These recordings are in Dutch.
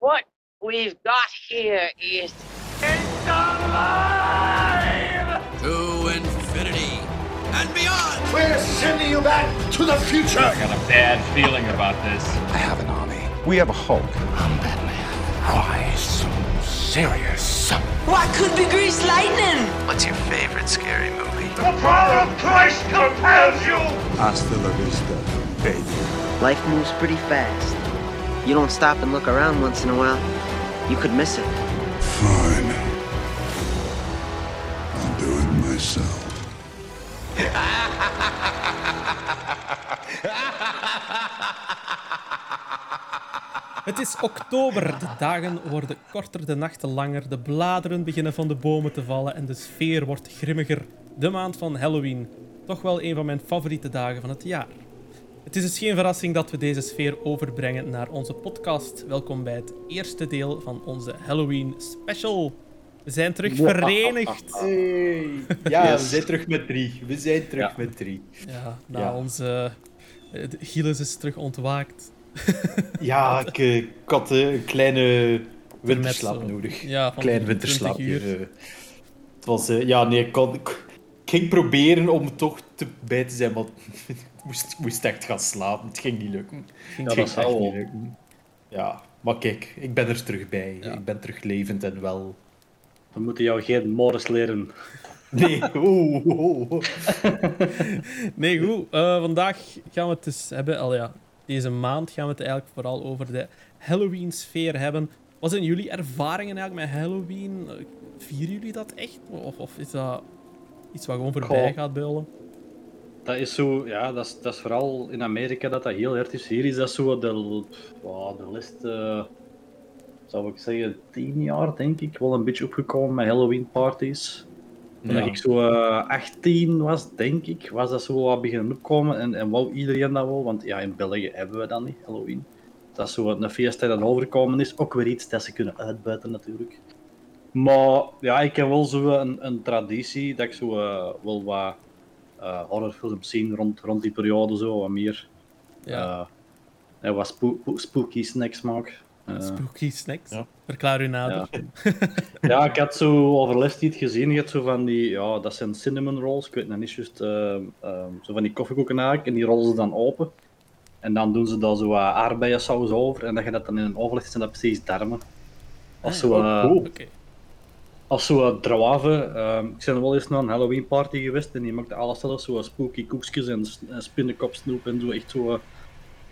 What we've got here is It's alive! To infinity and beyond! We're sending you back to the future. I got a bad feeling about this. I have an army. We have a Hulk. I'm Batman. Why so serious? What could be grease lightning? What's your favorite scary movie? The power of Christ compels you. Hasta la vista, baby. Life moves pretty fast. You don't stop and look around once in a while, you could miss it. Fine. I'll do it myself. Het is oktober, de dagen worden korter, de nachten langer, de bladeren beginnen van de bomen te vallen en de sfeer wordt grimmiger. De maand van Halloween, toch wel een van mijn favoriete dagen van het jaar. Het is dus geen verrassing dat we deze sfeer overbrengen naar onze podcast. Welkom bij het eerste deel van onze Halloween special. We zijn terug verenigd. Hey. Ja, we zijn terug met drie. We zijn terug met drie. Ja, na Ja. onze... eh, Gilles is terug ontwaakt. Ja, ik, eh, ik had eh, een kleine winterslaap nodig. Ja, van Klein 20 winterslaapje. eh. Het was, eh, ja, nee, ik, kon, ik, ging proberen om toch te, bij te zijn, maar ik moest, ik moest echt gaan slapen. Het ging niet lukken. Ging Het ging echt niet lukken. Ja, maar kijk, ik ben er terug bij. Ja. Ik ben terug levend en wel. We moeten jou geen Morris leren. Nee, oeh, oeh, oeh. Nee, goed. Eh, vandaag gaan we het dus hebben... Al ja, deze maand gaan we het eigenlijk vooral over de Halloween-sfeer hebben. Wat zijn jullie ervaringen eigenlijk met Halloween? Vieren jullie dat echt? Of, of is dat iets wat gewoon voorbij Goh. gaat beulen? Dat is zo, ja, dat is, dat is vooral in Amerika dat dat heel erg is. Hier is dat zo de, wow, de laatste, zou ik zeggen, tien jaar denk ik, wel een beetje opgekomen met Halloween parties. Toen Ja. ik zo eh 18 was, denk ik, was dat zo wat beginnen opkomen en, en wou iedereen dat wel, want ja, in België hebben we dat niet, Halloween. Dat is zo een feest dat overkomen is, ook weer iets dat ze kunnen uitbuiten natuurlijk. Maar ja, ik heb wel zo een, een traditie dat ik zo eh, wel wat horrorfilms zie rond, rond die periode, zo wat meer. Ja, eh, en wat spoo- spooky snacks maak. Eh, spooky snacks. ja. Verklaar u nader. ja. ja, ik had zo overlast iets gezien. Je hebt zo van die, ja, dat zijn cinnamon rolls. Ik weet nog niet juist, ehm, ehm, zo van die koffiekoeken eigenlijk. En die rollen ze dan open. En dan doen ze daar zo wat aardbeiensaus over. En dat je dat dan in een oven legt, zijn dat precies darmen. Als zo, Ah, eh, Oké. Als zo drave. ehm ik ben wel eens naar een Halloween party geweest. En die maakte alles zelf. Zo spooky koekjes en, spinnenkopsnoep en zo. Echt zo... eh,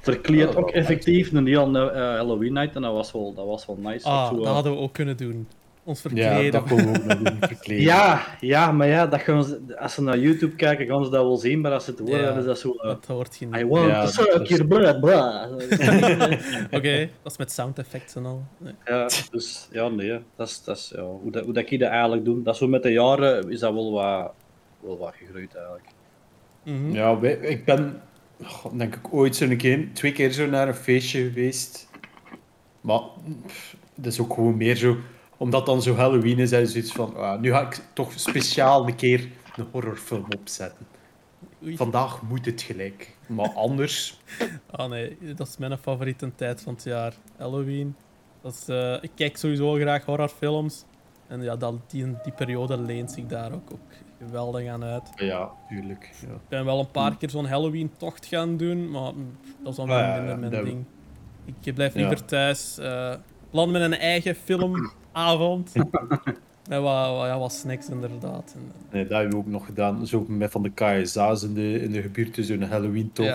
verkleed Oh, ook effectief. Een heel eh, Halloween night. En dat was wel, dat was wel nice. Ah, zo, dat eh, hadden we ook kunnen doen. Ons Ja, verkleden. dat kon we ook nog doen, verkleden. Ja, ja, maar ja, dat gaan ze, als ze naar YouTube kijken, gaan ze dat wel zien, maar als ze het horen, Ja. dan is dat zo... dat hoort je I niet. want Ja, to suck is- your blood, blah. Oké, dat is met sound effects en al. Nee. ja, dus ja, nee, dat is, dat is ja, hoe, dat, hoe dat ik dat eigenlijk doe. Dat is zo met de jaren, is dat wel wat, wel wat gegroeid eigenlijk. Mhm. Ja, wij- ik ben denk ik ooit zo'n keer, twee keer zo naar een feestje geweest. Maar pff, dat is ook gewoon meer zo, omdat dan zo Halloween is, en zoiets van, ah, nu ga ik toch speciaal een keer een horrorfilm opzetten. Oei. Vandaag moet het gelijk. Maar anders, Ah nee, dat is mijn favoriete tijd van het jaar. Halloween. Dat is, eh, ik kijk sowieso wel graag horrorfilms. En ja, dat, die, die periode leent zich daar ook, ook geweldig aan uit. ja, tuurlijk. Ja. Ik ben wel een paar keer zo'n Halloween-tocht gaan doen, maar mm, dat is dan wel Ah, ja, minder ja, mijn ding. Ik blijf liever thuis. eh plan met een eigen filmavond. met wat, wat, ja, wat snacks inderdaad. En, Nee, dat hebben we ook nog gedaan. Zo met van de KSA's in de, in de gebuurte, zo'n Halloween-tocht.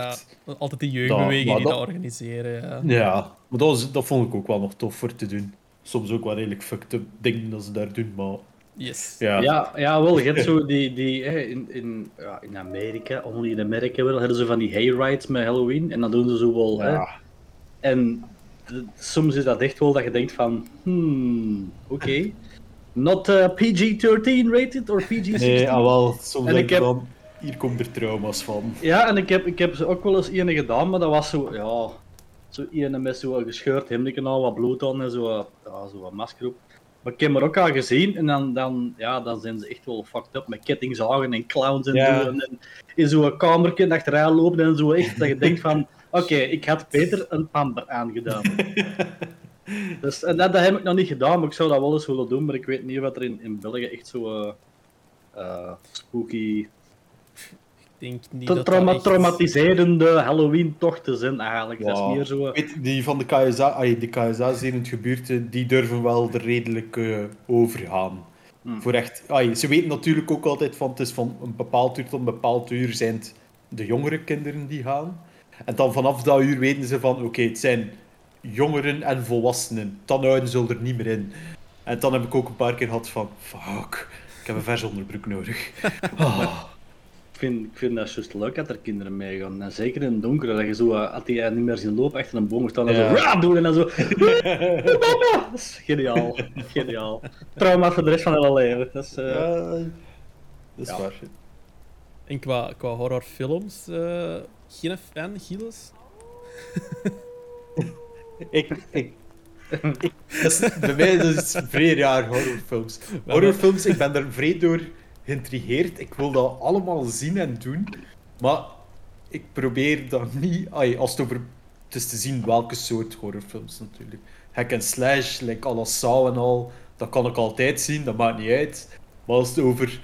ja, altijd die jeugdbeweging die dat- dat organiseren. Ja. Ja, maar dat, was, dat vond ik ook wel nog tof voor te doen. Soms ook wel redelijk fucked up dingen dat ze daar doen, maar Yes. ja. Ja, ja wel, je hebt zo die, die hè, in, in, ja, in Amerika, only in Amerika wel, hebben ze van die hayrides met Halloween, en dan doen ze zo wel, hè. Ja. En d- soms is dat echt wel dat je denkt van, hmm, oké. Not uh, PG-13 rated or PG-16. Nee, ah, wel, soms En denk ik heb- dan, hier komt er trauma's van. Ja, en ik heb, ik heb ze ook wel eens ene gedaan, maar dat was zo, ja, zo ene met zo'n gescheurd hemdje al, wat bloed aan en zo, ja, zo wat masker op. Maar ik heb er ook al gezien en dan, dan, ja, dan zijn ze echt wel fucked up met kettingzagen en clowns en Ja. zo. En, en in zo'n kamertje achteraan lopen en zo echt, dat je denkt van, oké, ik had beter een pamper aangedaan. Dus, en dat, dat heb ik nog niet gedaan, maar ik zou dat wel eens willen doen. Maar ik weet niet wat er in, in België echt zo eh, eh, spooky, Ik denk niet tra- dat trauma- dat echt- traumatiserende Halloween-tochten zijn eigenlijk. Dat is meer zo... Weet, die van de KSA, ay, de KSA's hier in het gebeurte, die durven wel er redelijk eh, overgaan. Hmm. Voor echt, ay, ze weten natuurlijk ook altijd van het is van een bepaald uur tot een bepaald uur zijn het de jongere kinderen die gaan. En dan vanaf dat uur weten ze van oké, het zijn jongeren en volwassenen. Dan houden ze er niet meer in. En dan heb ik ook een paar keer gehad van fuck, ik heb een vers onderbroek nodig. Ah. Ik vind, ik vind dat juist leuk dat er kinderen meegaan. En zeker in het donker, dat je zo, die eh, niet meer zien lopen, achter een boom staan en Ja. zo doen en dan zo... Mama! Dat is geniaal. Geniaal. Trauma voor de rest van hun leven. Dat is, Ja, dat is Ja. waar. En qua, qua horrorfilms, eh geen fan, Gilles? Ik, ik, bij mij is het vrij raar, horrorfilms. Horrorfilms, ik ben daar vrij door geïntrigeerd. Ik wil dat allemaal zien en doen. Maar ik probeer dat niet... Ai, als het over... Het is te zien welke soort horrorfilms natuurlijk. Hack en slash, like à la Saw en al. Dat kan ik altijd zien, dat maakt niet uit. Maar als het over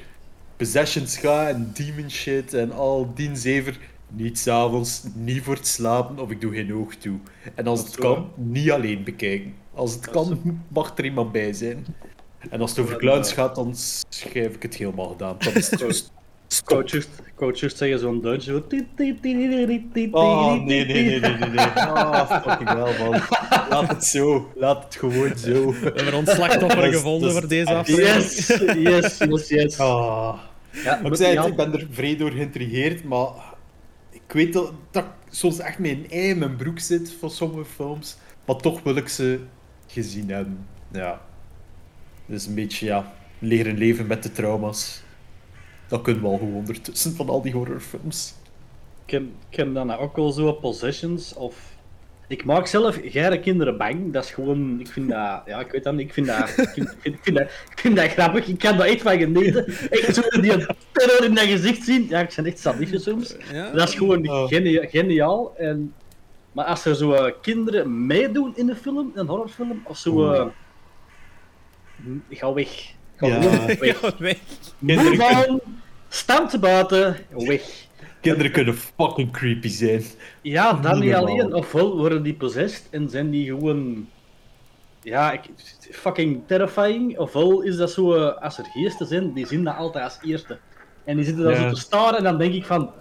possessions gaat en demon shit en al die zever... Niet s'avonds, niet voor het slapen, of ik doe geen oog toe. En als het zo. kan, niet alleen bekijken. Als het kan, mag er iemand bij zijn. En als het over clowns gaat, dan schrijf ik het helemaal gedaan. Dan is het just... Wou juist zeggen zo'n tiet, Oh, tiet, nee, nee, nee, nee, nee. nee. Ah, fucking wel, man. Laat het zo. Laat het gewoon zo. We hebben ons slachtoffer Dat gevonden dat voor deze aflevering. Yes, yes, yes, yes. Ah. Ja, Maar ik zei het, ben er vrij door geïntrigeerd, maar ik weet dat, dat ik soms echt een ei in mijn broek zit van sommige films, maar toch wil ik ze gezien hebben. Ja. Dus een beetje, ja, leren leven met de trauma's. Dat kunnen we al gewoon ondertussen van al die horrorfilms. Ik heb dan ook wel zo possessions of... Ik maak zelf geire kinderen bang. Dat is gewoon... Ik vind dat... Ja, ik weet dat niet. Ik vind dat... Ik vind, ik vind, ik vind dat, ik vind dat grappig. Ik kan daar echt van genieten. Echt zo die terror in dat gezicht zien. Ja, ik ben echt sadistisch soms. Ja? Dat is gewoon Oh. genia- geniaal. En, maar als er zo eh, kinderen meedoen in een film, een horrorfilm, of zo... eh, ga weg. Ga Ja. weg. Ja, weg. Kinderen Move on. Stam te buiten. Weg. Kinderen kunnen fucking creepy zijn. Ja, dan Niet alleen. Ofwel worden die possessed en zijn die gewoon... Ja, ik, fucking terrifying. Ofwel is dat zo, eh, als er geesten zijn, die zien dat altijd als eerste. En die zitten dan Ja. zo te staren en dan denk ik van...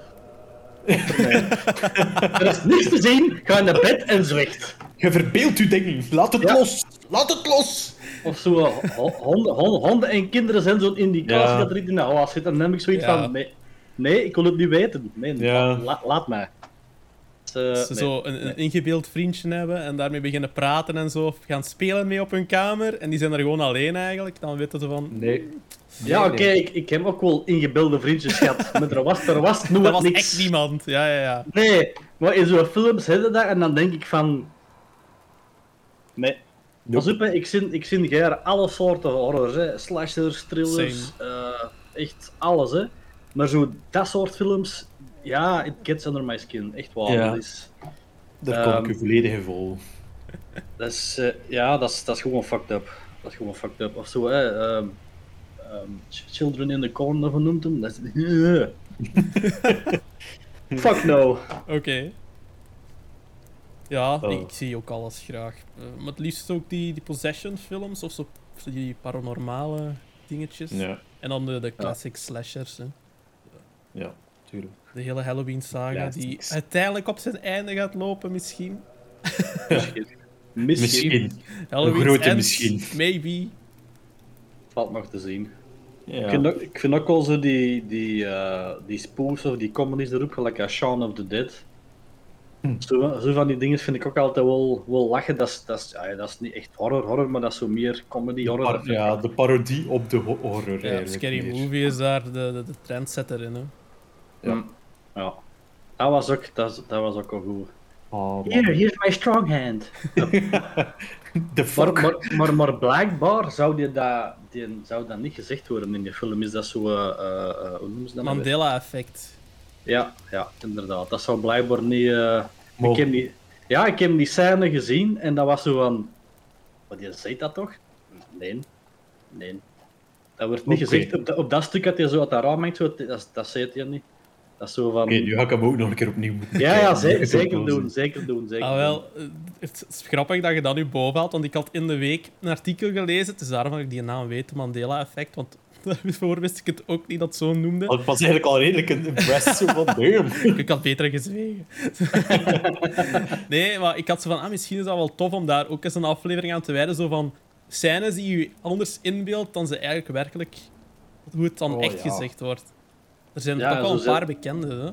er is niks te zien, ga naar bed en zwicht. Je verbeeldt je dingen. Laat het Ja. los. Laat het los. Of zo, eh, ho- honden, honden, honden en kinderen zijn zo'n indicatie Ja. dat er iets in de hal zit. En dan heb ik zoiets Ja. van, nee, nee, ik wil het niet weten. Nee, Ja. la- la- laat mij. Dus, eh, Ze nee. zo een, een ingebeeld vriendje hebben en daarmee beginnen praten en zo. Of gaan spelen mee op hun kamer. En die zijn er gewoon alleen eigenlijk. Dan weten ze van... Nee. Ja, Nee, oké, ik, ik heb ook wel ingebeelde vriendjes gehad. Maar er was, er was Dat was niks. echt niemand. Ja, ja, ja. Nee, maar in zo'n films hebben dat en dan denk ik van... Nee. Pas op, ik zie, ik zie graag alle soorten horrors, hè. slashers, thrillers, eh, echt alles. Hè. Maar zo dat soort films, ja, it gets under my skin, echt waar. Ja. Dat is, Daar kom ik Ehm, je volledig in vol. dat is, eh, ja, dat is, dat is gewoon fucked up. Dat is gewoon fucked up. Of zo, hè. ehm, ehm, Ch- Children in the Corner, noemt hem? Dat is... Fuck no. Oké. Ja, Oh. ik zie ook alles graag. Eh, maar het liefst ook die, die possession films of zo, of zo die paranormale dingetjes. Ja, En dan de, de classic slashers. Hè. Ja, tuurlijk. De hele Halloween saga die uiteindelijk op zijn einde gaat lopen misschien. Misschien. Misschien. Halloween's grote misschien. Maybe. Valt nog te zien. Ja. Ik, vind ook, ik vind ook wel zo die, die, eh, die spoofs of die comedies erop, gelijk als Shaun of the Dead. Hm. Zo, zo van die dingen vind ik ook altijd wel, wel lachen. Dat is, dat, is, ja, dat is niet echt horror, horror, maar dat is zo meer comedy horror. Ja, de parodie op de ho- horror Ja, Scary meer. Movie is daar de, de, de trendsetter in. Hè. Ja. ja. Dat was ook, dat, dat was ook al goed. Oh. Here, here's my strong hand. The Maar, fuck? maar, maar, maar blijkbaar zou, die dat, die, zou dat niet gezegd worden in die film. Is dat zo, eh, eh, eh, hoe noemen ze dat? nou? Mandela-effect. Ja, ja, inderdaad. Dat zou blijkbaar niet. eh, ik heb die. Ja, ik heb die scène gezien en dat was zo van. maar die zei dat toch? Nee. Nee. Dat wordt niet gezegd. Op dat, op dat stuk dat hij zo uit dat raam hangt, zo, dat, dat zei hij niet. Dat is zo van... Oké, nu ga ik hem ook nog een keer opnieuw moeten Ja, ja, zeker, zeker doen, zeker doen, zeker Ah, wel, eh, het is grappig dat je dat nu boven haalt, want ik had in de week een artikel gelezen, dus daarom dat ik die naam weet, Mandela-effect, want daarvoor wist ik het ook niet dat het zo noemde. Ik was eigenlijk al redelijk impressed zo van damn. Ik had beter gezwegen. nee, maar ik had zo van, ah, misschien is dat wel tof om daar ook eens een aflevering aan te wijden, zo van scènes die je anders inbeeldt dan ze eigenlijk werkelijk, hoe het dan Oh, echt ja. gezegd wordt. Er zijn Ja, toch wel zo een zijn- paar bekende, hè?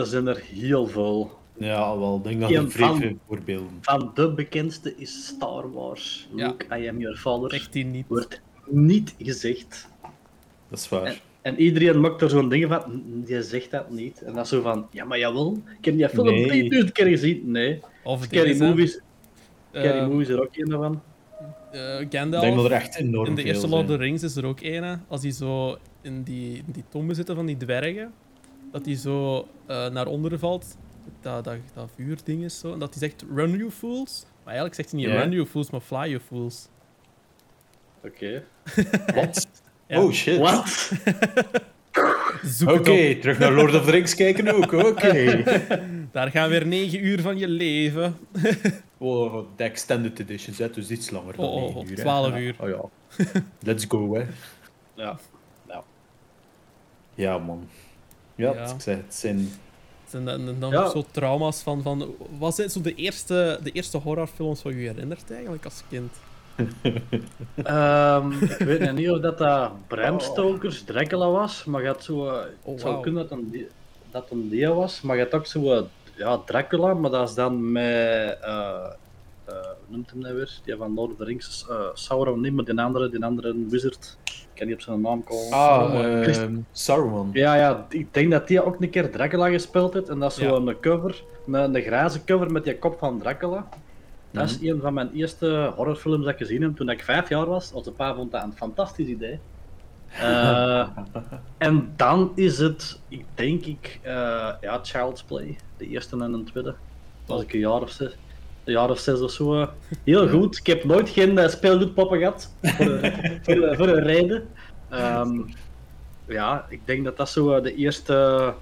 Er zijn er heel veel. Ja, wel, ik denk dat Een er vrij veel voorbeelden. Van de bekendste is Star Wars. Ja. Luke, I am your father. Zegt die niet. Wordt niet gezegd. Dat is waar. En iedereen maakt er zo'n ding van, "Mm, die zegt dat niet. En dat is zo van, ja maar jawel, ik heb die film Nee. 3000 keer gezien. Nee. Of Scary Movies, Scary eh, Movies is er ook een van. eh, Ik Gandalf. denk dat er echt enorm In de eerste Lord of the Rings is er ook ene. Als die zo in die, in die tombe zitten van die dwergen, dat die zo eh, naar onderen valt. Dat, dat, dat vuurding is zo. En dat die zegt: Run, you fools. Maar eigenlijk zegt hij niet Ja. Run, you fools, maar Fly, you fools. Oké. Wat? Ja. Oh shit. Wat? Zoek Oké, terug naar Lord of the Rings kijken ook. Oké. Daar gaan weer 9 uur van je leven. Oh, de extended editions, hè, dus iets langer dan Oh, oh, 9 oh, uur. hè. 12 Ja. uur. Oh ja. Let's go, hè. Ja. Ja. Ja, man. Ja, Ja. ik zeg, het zijn... En dan, en dan Ja. zo trauma's van, van... Wat zijn zo de eerste, de eerste horrorfilms wat je je herinnert eigenlijk als kind? Ehm, ik weet niet of dat, dat Bram Stoker's Dracula was, maar had zo... Oh, het zou kunnen dat een, dat een die was, maar had ook zo... eh, ja, Dracula, maar dat is dan met... eh noemt hem nou weer? Die van Lord of the Rings. eh Sauron niet, maar die andere, die andere wizard. Ik kan niet op zijn naam komen. Ah, Christ- ehm Saruman. Ja, ja, ik denk dat die ook een keer Dracula gespeeld heeft. En dat is zo Ja. een cover, een, een graze cover met die kop van Dracula. Dat is een van mijn eerste horrorfilms dat ik gezien heb toen ik vijf jaar was. Onze pa vond dat een fantastisch idee. Eh, en dan is het, ik denk ik, eh, ja, Child's Play. De eerste en de tweede. Was ik een jaar of zes, een jaar of zes of zo. eh. Heel goed. Ik heb nooit geen eh, speelgoedpoppen gehad. Voor, een- voor, een- voor een reden. Ehm, ja, ik denk dat dat zo eh, de eerste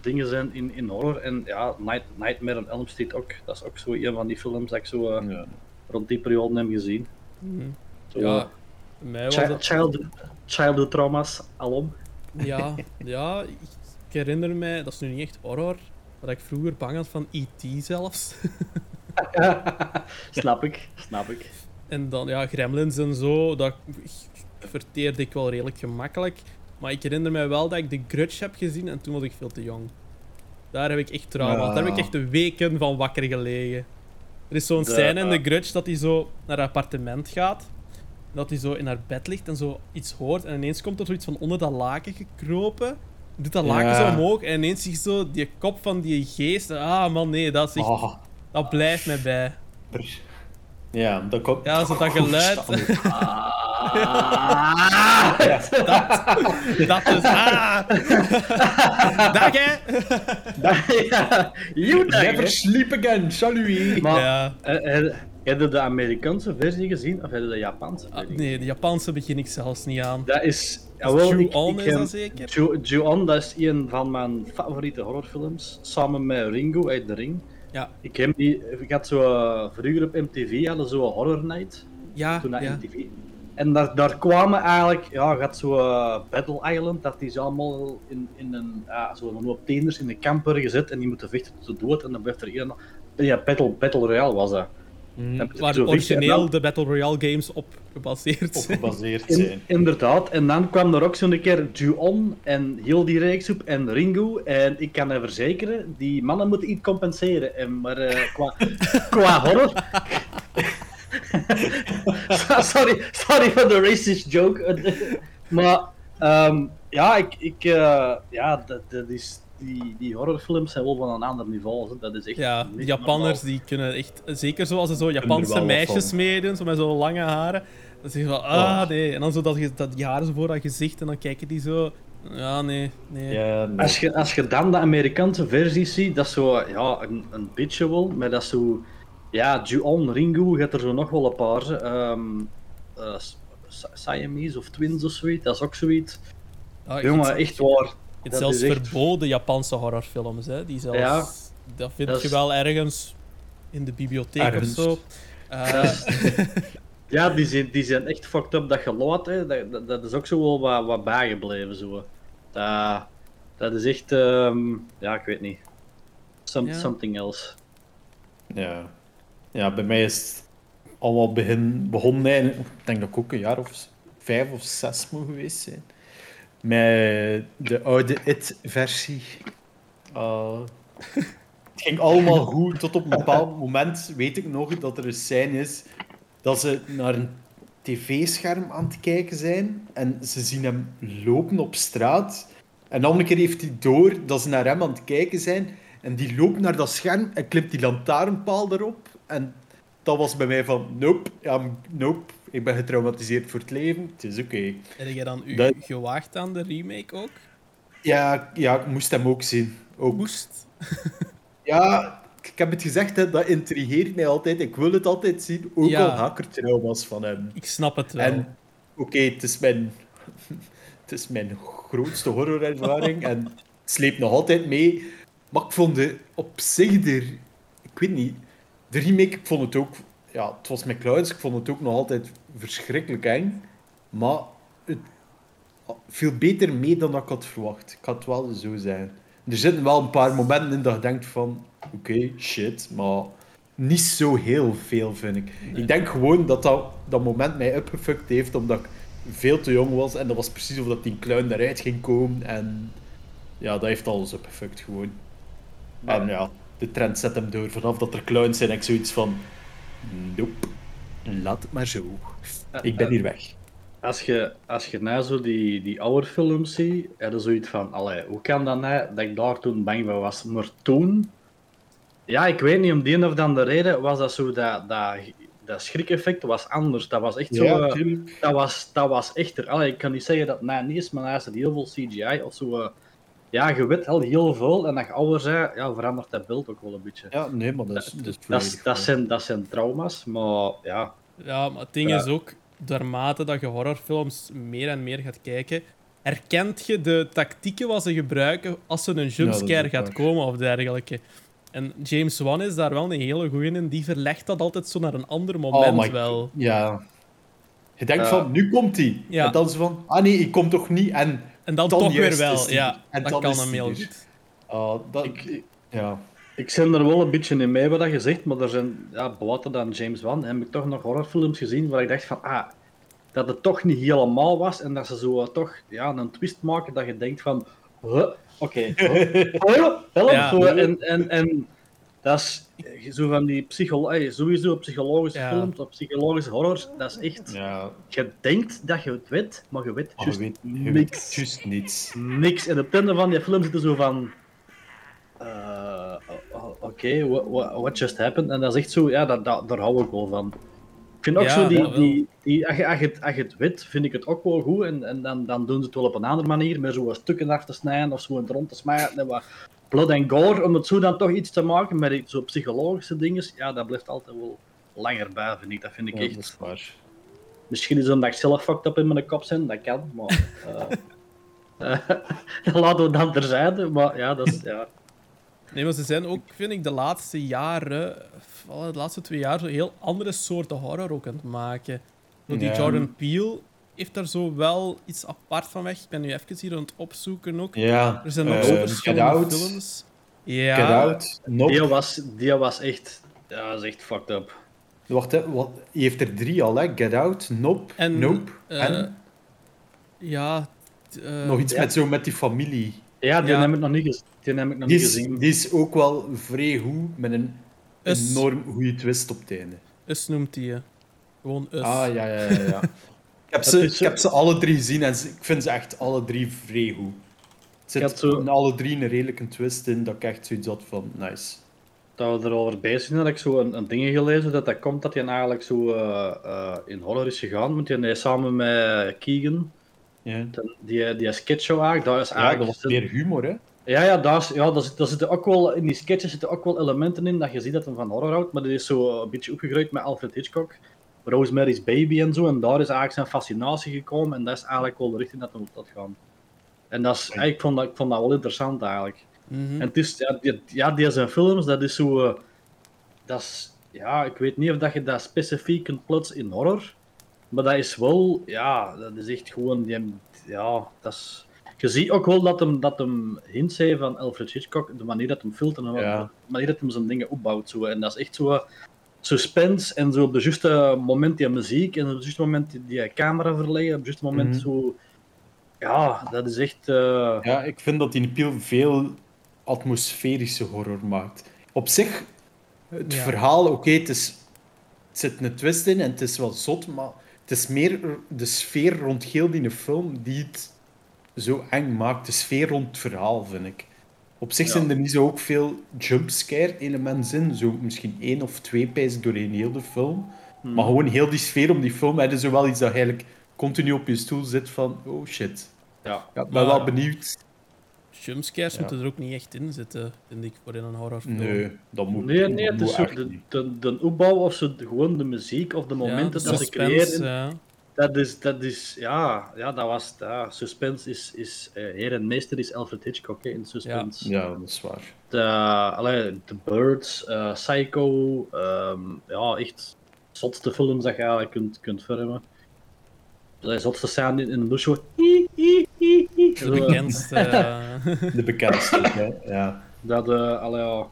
dingen zijn in, in horror. En ja, Night, Nightmare on Elm Street ook. Dat is ook zo een van die films dat ik zo Ja. rond die periode heb gezien. Mhm. Zo, Ja, mij was chi- dat... childhood, childhood trauma's, alom. Ja, ja, ik ik herinner mij, dat is nu niet echt horror, maar dat ik vroeger bang had van E.T. zelfs. snap ik, snap ik. En dan, ja, gremlins en zo, dat verteerde ik wel redelijk gemakkelijk. Maar ik herinner mij wel dat ik de Grudge heb gezien en toen was ik veel te jong. Daar heb ik echt trauma's. Ja. Daar heb ik echt de weken van wakker gelegen. Er is zo'n scène in de Grudge dat hij zo naar haar appartement gaat. Dat hij zo in haar bed ligt en zo iets hoort. En ineens komt er zoiets van onder dat laken gekropen. Doet dat laken Ja. zo omhoog en ineens zie je zo die kop van die geest. Ah man, nee, dat, is echt, Ah, dat blijft mij bij. ja, dat komt... Ja, zo dat geluid. Dat is. Ah! Dag hè! ja, you Never sleep again, salut! Maar Ja. heb je de Amerikaanse versie gezien of heb je de Japanse Ah, nee, de Japanse begin ik zelfs niet aan. Dat is... Ju-on is dat zeker? Ju- Ju-on, dat is een van mijn favoriete horrorfilms. Samen met Ringo uit de Ring. Ja, Ik, heb die, ik had zo eh, vroeger op MTV hadden zo horror night. ja, Toen ja. MTV. En daar, daar kwamen eigenlijk, ja, je had zo eh, Battle Island, dat die ze allemaal in, in een, ja, zo een hoop in een camper gezet en die moeten vechten tot de dood en dan blijft er één. Ja, Battle, Battle Royale was dat. Je Waar zo origineel dan- de Battle Royale games op gebaseerd Op zijn. gebaseerd In- zijn. inderdaad, en dan kwam er ook zo'n keer Ju-on en heel die reeks op en Ringo. En ik kan je verzekeren, die mannen moeten iets compenseren. En, maar eh, qua, qua horror. sorry, sorry voor de racist joke. maar ehm, ja, ik, ik, eh, ja dat, dat is, die, die horrorfilms zijn wel van een ander niveau. hè. Dat is echt Ja, de niet Japanners normaal. die kunnen echt, zeker zoals ze zo Japanse meisjes meedoen, zo met zo'n lange haren. Dan zeg je van, ah nee. En dan zo dat, dat die haren zo voor dat gezicht en dan kijken die zo. Ja, nee, nee. Ja, nee. Als je, als je dan de Amerikaanse versie ziet, dat is zo ja, een, een beetje wel, maar dat is zo Ja, Ju-on, Ringu, gaat er zo nog wel een paar. Si- Siamese of Twins of zoiets, dat is ook zoiets. Ah, Jongen, echt waar. Het is zelfs is echt- verboden Japanse horrorfilms, hè? Die zelfs, Ja, dat vind dat je is- wel ergens in de bibliotheek Ergens. of zo. Eh, Ja, die zijn, die zijn echt fucked up dat geluid, hè. Dat, dat, dat is ook zo wel wat, wat bijgebleven. Zo. Dat, dat is echt, ehm, ja, ik weet niet. Some, Ja. Something else. Ja. ja, bij mij is het allemaal begin, begonnen. Ik denk dat ik ook een jaar of vijf of zes moet geweest zijn. Met de oude It-versie. Uh, het ging allemaal goed, tot op een bepaald moment weet ik nog dat er een scène is dat ze naar een tv-scherm aan het kijken zijn en ze zien hem lopen op straat. En dan een keer heeft hij door dat ze naar hem aan het kijken zijn en die loopt naar dat scherm en klimt die lantaarnpaal erop. En dat was bij mij van, nope, ja, nope, ik ben getraumatiseerd voor het leven, het is oké. heb je dan u Dat- gewaagd aan de remake ook? Ja, ja, ik moest hem ook zien. Ook. Moest. Ja, ik heb het gezegd, hè, dat intrigeert mij altijd. Ik wil het altijd zien, ook Ja. al hakkertrauma's van hem. Ik snap het wel. En oké, het is mijn... Het is mijn grootste horrorervaring en het sleept nog altijd mee. Maar ik vond de op zich er... Ik weet niet. De remake, ik vond het ook... Ja, het was met clowns. Ik vond het ook nog altijd verschrikkelijk eng. Maar het viel beter mee dan ik had verwacht. Ik had het wel zo zijn. Er zitten wel een paar momenten in dat je denkt van... Oké, shit, maar... Niet zo heel veel, vind ik. Ik denk gewoon dat, dat dat moment mij upgefuckt heeft, omdat ik veel te jong was. En dat was precies of dat die clown eruit ging komen. En ja, dat heeft alles upgefuckt gewoon. En ja, de trend zet hem door. Vanaf dat er clowns zijn, ik zoiets van... Nope. Laat het maar zo. Ik ben hier weg. Als je, als je nou zo die, die oude films ziet, heb je zoiets van, allee, hoe kan dat nou dat ik daar toen bang voor was? Maar toen, ja, ik weet niet om die of dan de reden, was dat zo, dat, dat, dat schrikeffect was anders. Dat was echt zo, Ja, eh, dat, was, dat was echter. Allee, ik kan niet zeggen dat het nou niet is, maar naast het heel veel CGI of zo. eh, ja, je weet al heel veel en dat je ouder bent, ja, verandert dat beeld ook wel een beetje. Ja, nee, maar dat is, dat is zijn, dat zijn trauma's, maar ja, Ja, maar het ding Ja. is ook, naarmate dat je horrorfilms meer en meer gaat kijken, herkent je de tactieken wat ze gebruiken als er een jumpscare gaat waar. komen of dergelijke. En James Wan is daar wel een hele goeie in. Die verlegt dat altijd zo naar een ander moment Oh my wel. Ja. Je denkt van, nu komt hij. Ja. En dan is van, ah nee, ik kom toch niet. En En dan, Dan toch weer wel. die Ja. En dat dan kan is hem heel goed. ah, dat, Ik- ja. Ik ben er wel een beetje in mee wat je zegt, maar er zijn, ja, buiten dan James Wan, heb ik toch nog horrorfilms gezien waar ik dacht van, ah, dat het toch niet helemaal was en dat ze zo toch ja, een twist maken dat je denkt van, huh, oké, huh, huh, help, Ja. zo, en, en, en dat is zo van die psycholo eh, sowieso psychologische Ja. films of psychologische horrors, dat is echt, ja. je denkt dat je het weet, maar je weet juist niks. niets. Niks. En op het einde van die film zitten zo van. eh, Oké, what, what, what just happened? En dat is echt zo, ja, dat, dat, daar hou ik wel van. Ik vind ook Ja, zo die. die, die als, je, als, je het, als je het weet, vind ik het ook wel goed. En, en dan, dan doen ze het wel op een andere manier, met zo'n stukken af te snijden of zo in het rond te smijten. En wat blood en gore, om het zo dan toch iets te maken met zo'n psychologische dingen. Ja, dat blijft altijd wel langer bij, vind ik. Dat vind ik Ja, echt. dat is waar. Misschien is het omdat ik zelf fucked up in mijn kop zijn, dat kan, maar... eh, eh, laten we dan terzijde, maar ja, dat is... Ja. Nee, maar ze zijn ook, vind ik, de laatste jaren, vooral de laatste twee jaar, zo heel andere soorten horror ook aan het maken. Zo Die. Jordan Peele heeft daar zo wel iets apart van weg. Ik ben nu even hier aan het opzoeken ook. Ja. Er zijn nog eh, zo Get verschillende Out. films. Ja, Get Out. Nope. Die, was, die was echt... Ja, dat is echt fucked up. Wacht, hè, wat, je heeft er drie al, hè? Get Out, Nope, En, Nope. eh, en ja. eh, nog iets ja. met zo met die familie. Ja, die Ja. heb ik nog niet, die heb ik nog Die niet is, gezien. die is ook wel vrij goed, met een Us. enorm goede twist op het einde. Us noemt die. eh. Gewoon Us. Ah, ja, ja, ja. ja. ik, heb Dat ze, ik heb ze alle drie gezien en ze- ik vind ze echt alle drie vrij goed. Er zit zo- in alle drie een redelijke twist in dat ik echt zoiets had van nice. Dat we erover bezig zijn, had ik zo een, een ding gelezen dat dat komt dat hij eigenlijk zo eh, eh, in horror is gegaan. Want hij samen met Keegan, Ja, die, die sketchshow eigenlijk, dat is ja eigenlijk... dat was meer humor, hè? Ja, ja, daar, is- ja daar, zit- daar zitten ook wel, in die sketches zitten ook wel elementen in dat je ziet dat hij van horror houdt, maar dat is zo een beetje opgegroeid met Alfred Hitchcock, Rosemary's Baby en zo, en daar is eigenlijk zijn fascinatie gekomen en dat is eigenlijk wel de richting dat hij moet dat gaan. En dat is, ik, vond dat, ik vond dat wel interessant eigenlijk. Mhm. En het is, ja, die, ja, die zijn films, dat is zo, eh, dat is, ja, ik weet niet of dat je dat specifiek kunt plaatsen in horror, maar dat is wel, ja, dat is echt gewoon, die, ja, dat is... Je ziet ook wel dat hem, dat hem hints heeft van Alfred Hitchcock, de manier dat hem filtert en Ja. de manier dat hem zijn dingen opbouwt. Zo. En dat is echt zo eh, suspense en zo op de juiste moment die muziek en op het juiste moment die, camera verleggen, op het juiste moment Mhm. zo... Ja, dat is echt... eh, Ja, ik vind dat die Peel veel atmosferische horror maakt. Op zich, het Ja. verhaal, oké, het is... Het zit een twist in en het is wel zot, maar het is meer de sfeer rond heel die film die het zo eng maakt. De sfeer rond het verhaal, vind ik. Op zich Ja. zijn er niet zo ook veel jumpscare elementen in. Zo misschien één of twee pijs doorheen heel de film. Hmm. Maar gewoon heel die sfeer om die film, heb je zo wel iets dat eigenlijk continu op je stoel zit van, oh shit. ja. Ja, ik ben Maar- wel benieuwd. Jumpscares Ja. moeten er ook niet echt in zitten, vind ik, voor in een horrorfilm. Nee, dat moet Nee, nee, dat het is zo echt de, de, de opbouw of zo, gewoon de muziek of de Ja, momenten de dat ze creëren. ja. Dat is, dat is, ja, ja, dat was, ja, suspense is, is eh, heer en meester is Alfred Hitchcock hè, in suspense. Ja, dat is waar. De, allee, The Birds, eh, Psycho, ehm, ja, echt zotste films dat je eigenlijk kunt, kunt vormen. De zotste scène in, in de douche, De eh, bekendste. eh, De bekendste, hè. Ja. Dat, eh allee, ja,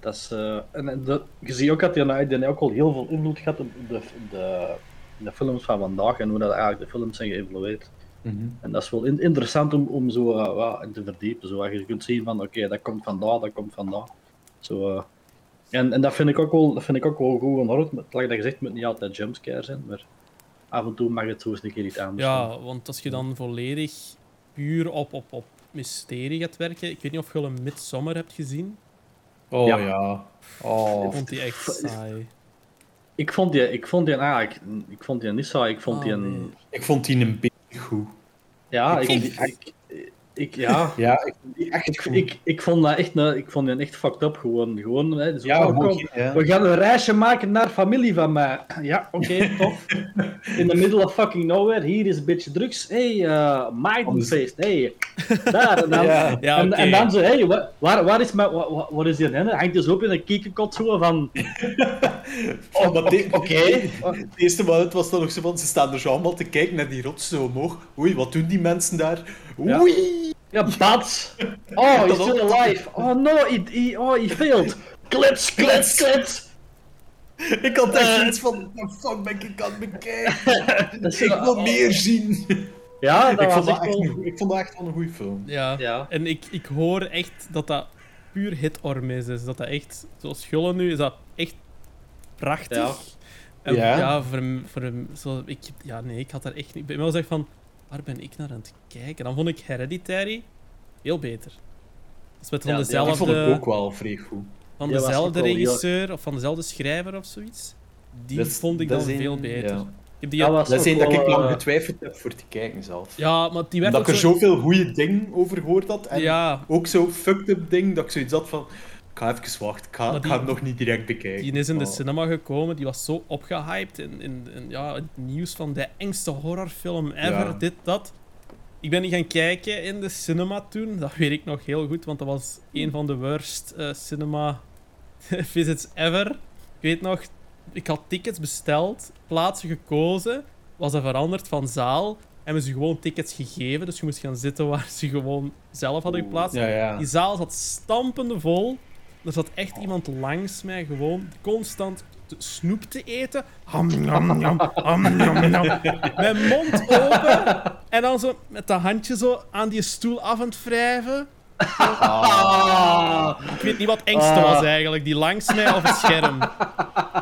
dat is, eh, en, de, je ziet ook dat hij, nou, ook al heel veel invloed gehad op de, de, de films van vandaag en hoe dat eigenlijk de films zijn geëvolueerd. Mhm. En dat is wel in- interessant om, om zo in te verdiepen. Zo, je kunt zien van oké, dat komt vandaar, dat komt vandaar. Zo, en, en dat vind ik ook wel, dat vind ik ook wel goed. Maar Like dat gezegd, het moet niet altijd jumpscare zijn, maar af en toe mag het zo eens een keer iets anders zijn. ja, want als je dan volledig puur op, op, op mysterie gaat werken... Ik weet niet of je al een Midsommar hebt gezien. Oh Ja. ja. Oh. Ik vond die echt saai. Ik vond die, ik vond die eigenlijk, ik vond die niet zo, ik vond Ah, die een, nee. Ik vond die een beetje goed. ja, Ik ik, vond ik, die ik, ik- ja, Ja, ik vond die echt ik, goed. ik, ik vond dat echt, een- ik vond die echt fucked up gewoon, gewoon, hè, zo, ja, oh, ja. We gaan een reisje maken naar familie van mij. Ja, oké, tof. In the middle of fucking nowhere, hier is een beetje drugs. Hey, uh, Maidenfeest. Hey, daar. En dan, Ja, ja, en, oké. en dan zo, hey, wa- waar, waar is mijn, wa- wa- wat is die hen? Hangt dus op in een kiekenkot zo van... Oh, Oké. Het eerste moment was dan nog zo van, ze staan er zo allemaal te kijken naar die rots zo omhoog. Oei, wat doen die mensen daar? Ja. Oei! Ja, bats. Oh, he's Dat still ook. alive. Oh no, he, he, oh, he failed. Klets, klets, klets. Ik had echt Eh. iets van, the fuck ben ik aan het bekijken? Ik wil meer zien. Ja, dat Ik vond was dat, echt echt wel... een, ik vond dat echt wel een goede film. Ja. Ja. En ik, ik hoor echt dat dat puur hitorm is. Dus dat dat echt, zoals Schullen nu, is dat echt prachtig. Ja. En Ja. ja, voor hem, voor hem zo, ik, ja, nee, ik had daar echt niet... Ik ben wel zeg van, waar ben ik naar aan het kijken? Dan vond ik Hereditary veel beter. Dat is met van Ja, die dezelfde, vond ik ook wel vrij goed. van die dezelfde heel- regisseur of van dezelfde schrijver of zoiets. Die Dat vond ik dan een- veel beter. ja. Ik heb die, Dat was Dat is ook één dat wel, ik lang eh, getwijfeld heb voor te kijken zelf. ja, maar die werd dat ik er zo... zoveel goede dingen over gehoord had. En Ja, ook zo fucked up ding dat ik zoiets had van... Ik ga even wachten, ik ga, Maar ik die- ga hem nog niet direct bekijken. Die is in de cinema gekomen, die was zo opgehyped in, in, in ja, het nieuws van de engste horrorfilm ever, Ja. dit, dat. Ik ben niet gaan kijken in de cinema toen, dat weet ik nog heel goed, want dat was een van de worst eh, cinema visits ever. Ik weet nog, ik had tickets besteld, plaatsen gekozen, was dat veranderd van zaal, hebben ze gewoon tickets gegeven, dus je moest gaan zitten waar ze gewoon zelf hadden geplaatst. Ja, ja. Die zaal zat stampende vol. Er zat echt iemand langs mij gewoon constant te- snoep te eten. Ham, ham. Mijn mond open. En dan zo met de handje zo aan die stoel af aan het wrijven. Ah. Ik weet niet wat engste Ah. was eigenlijk. Die langs mij of het scherm.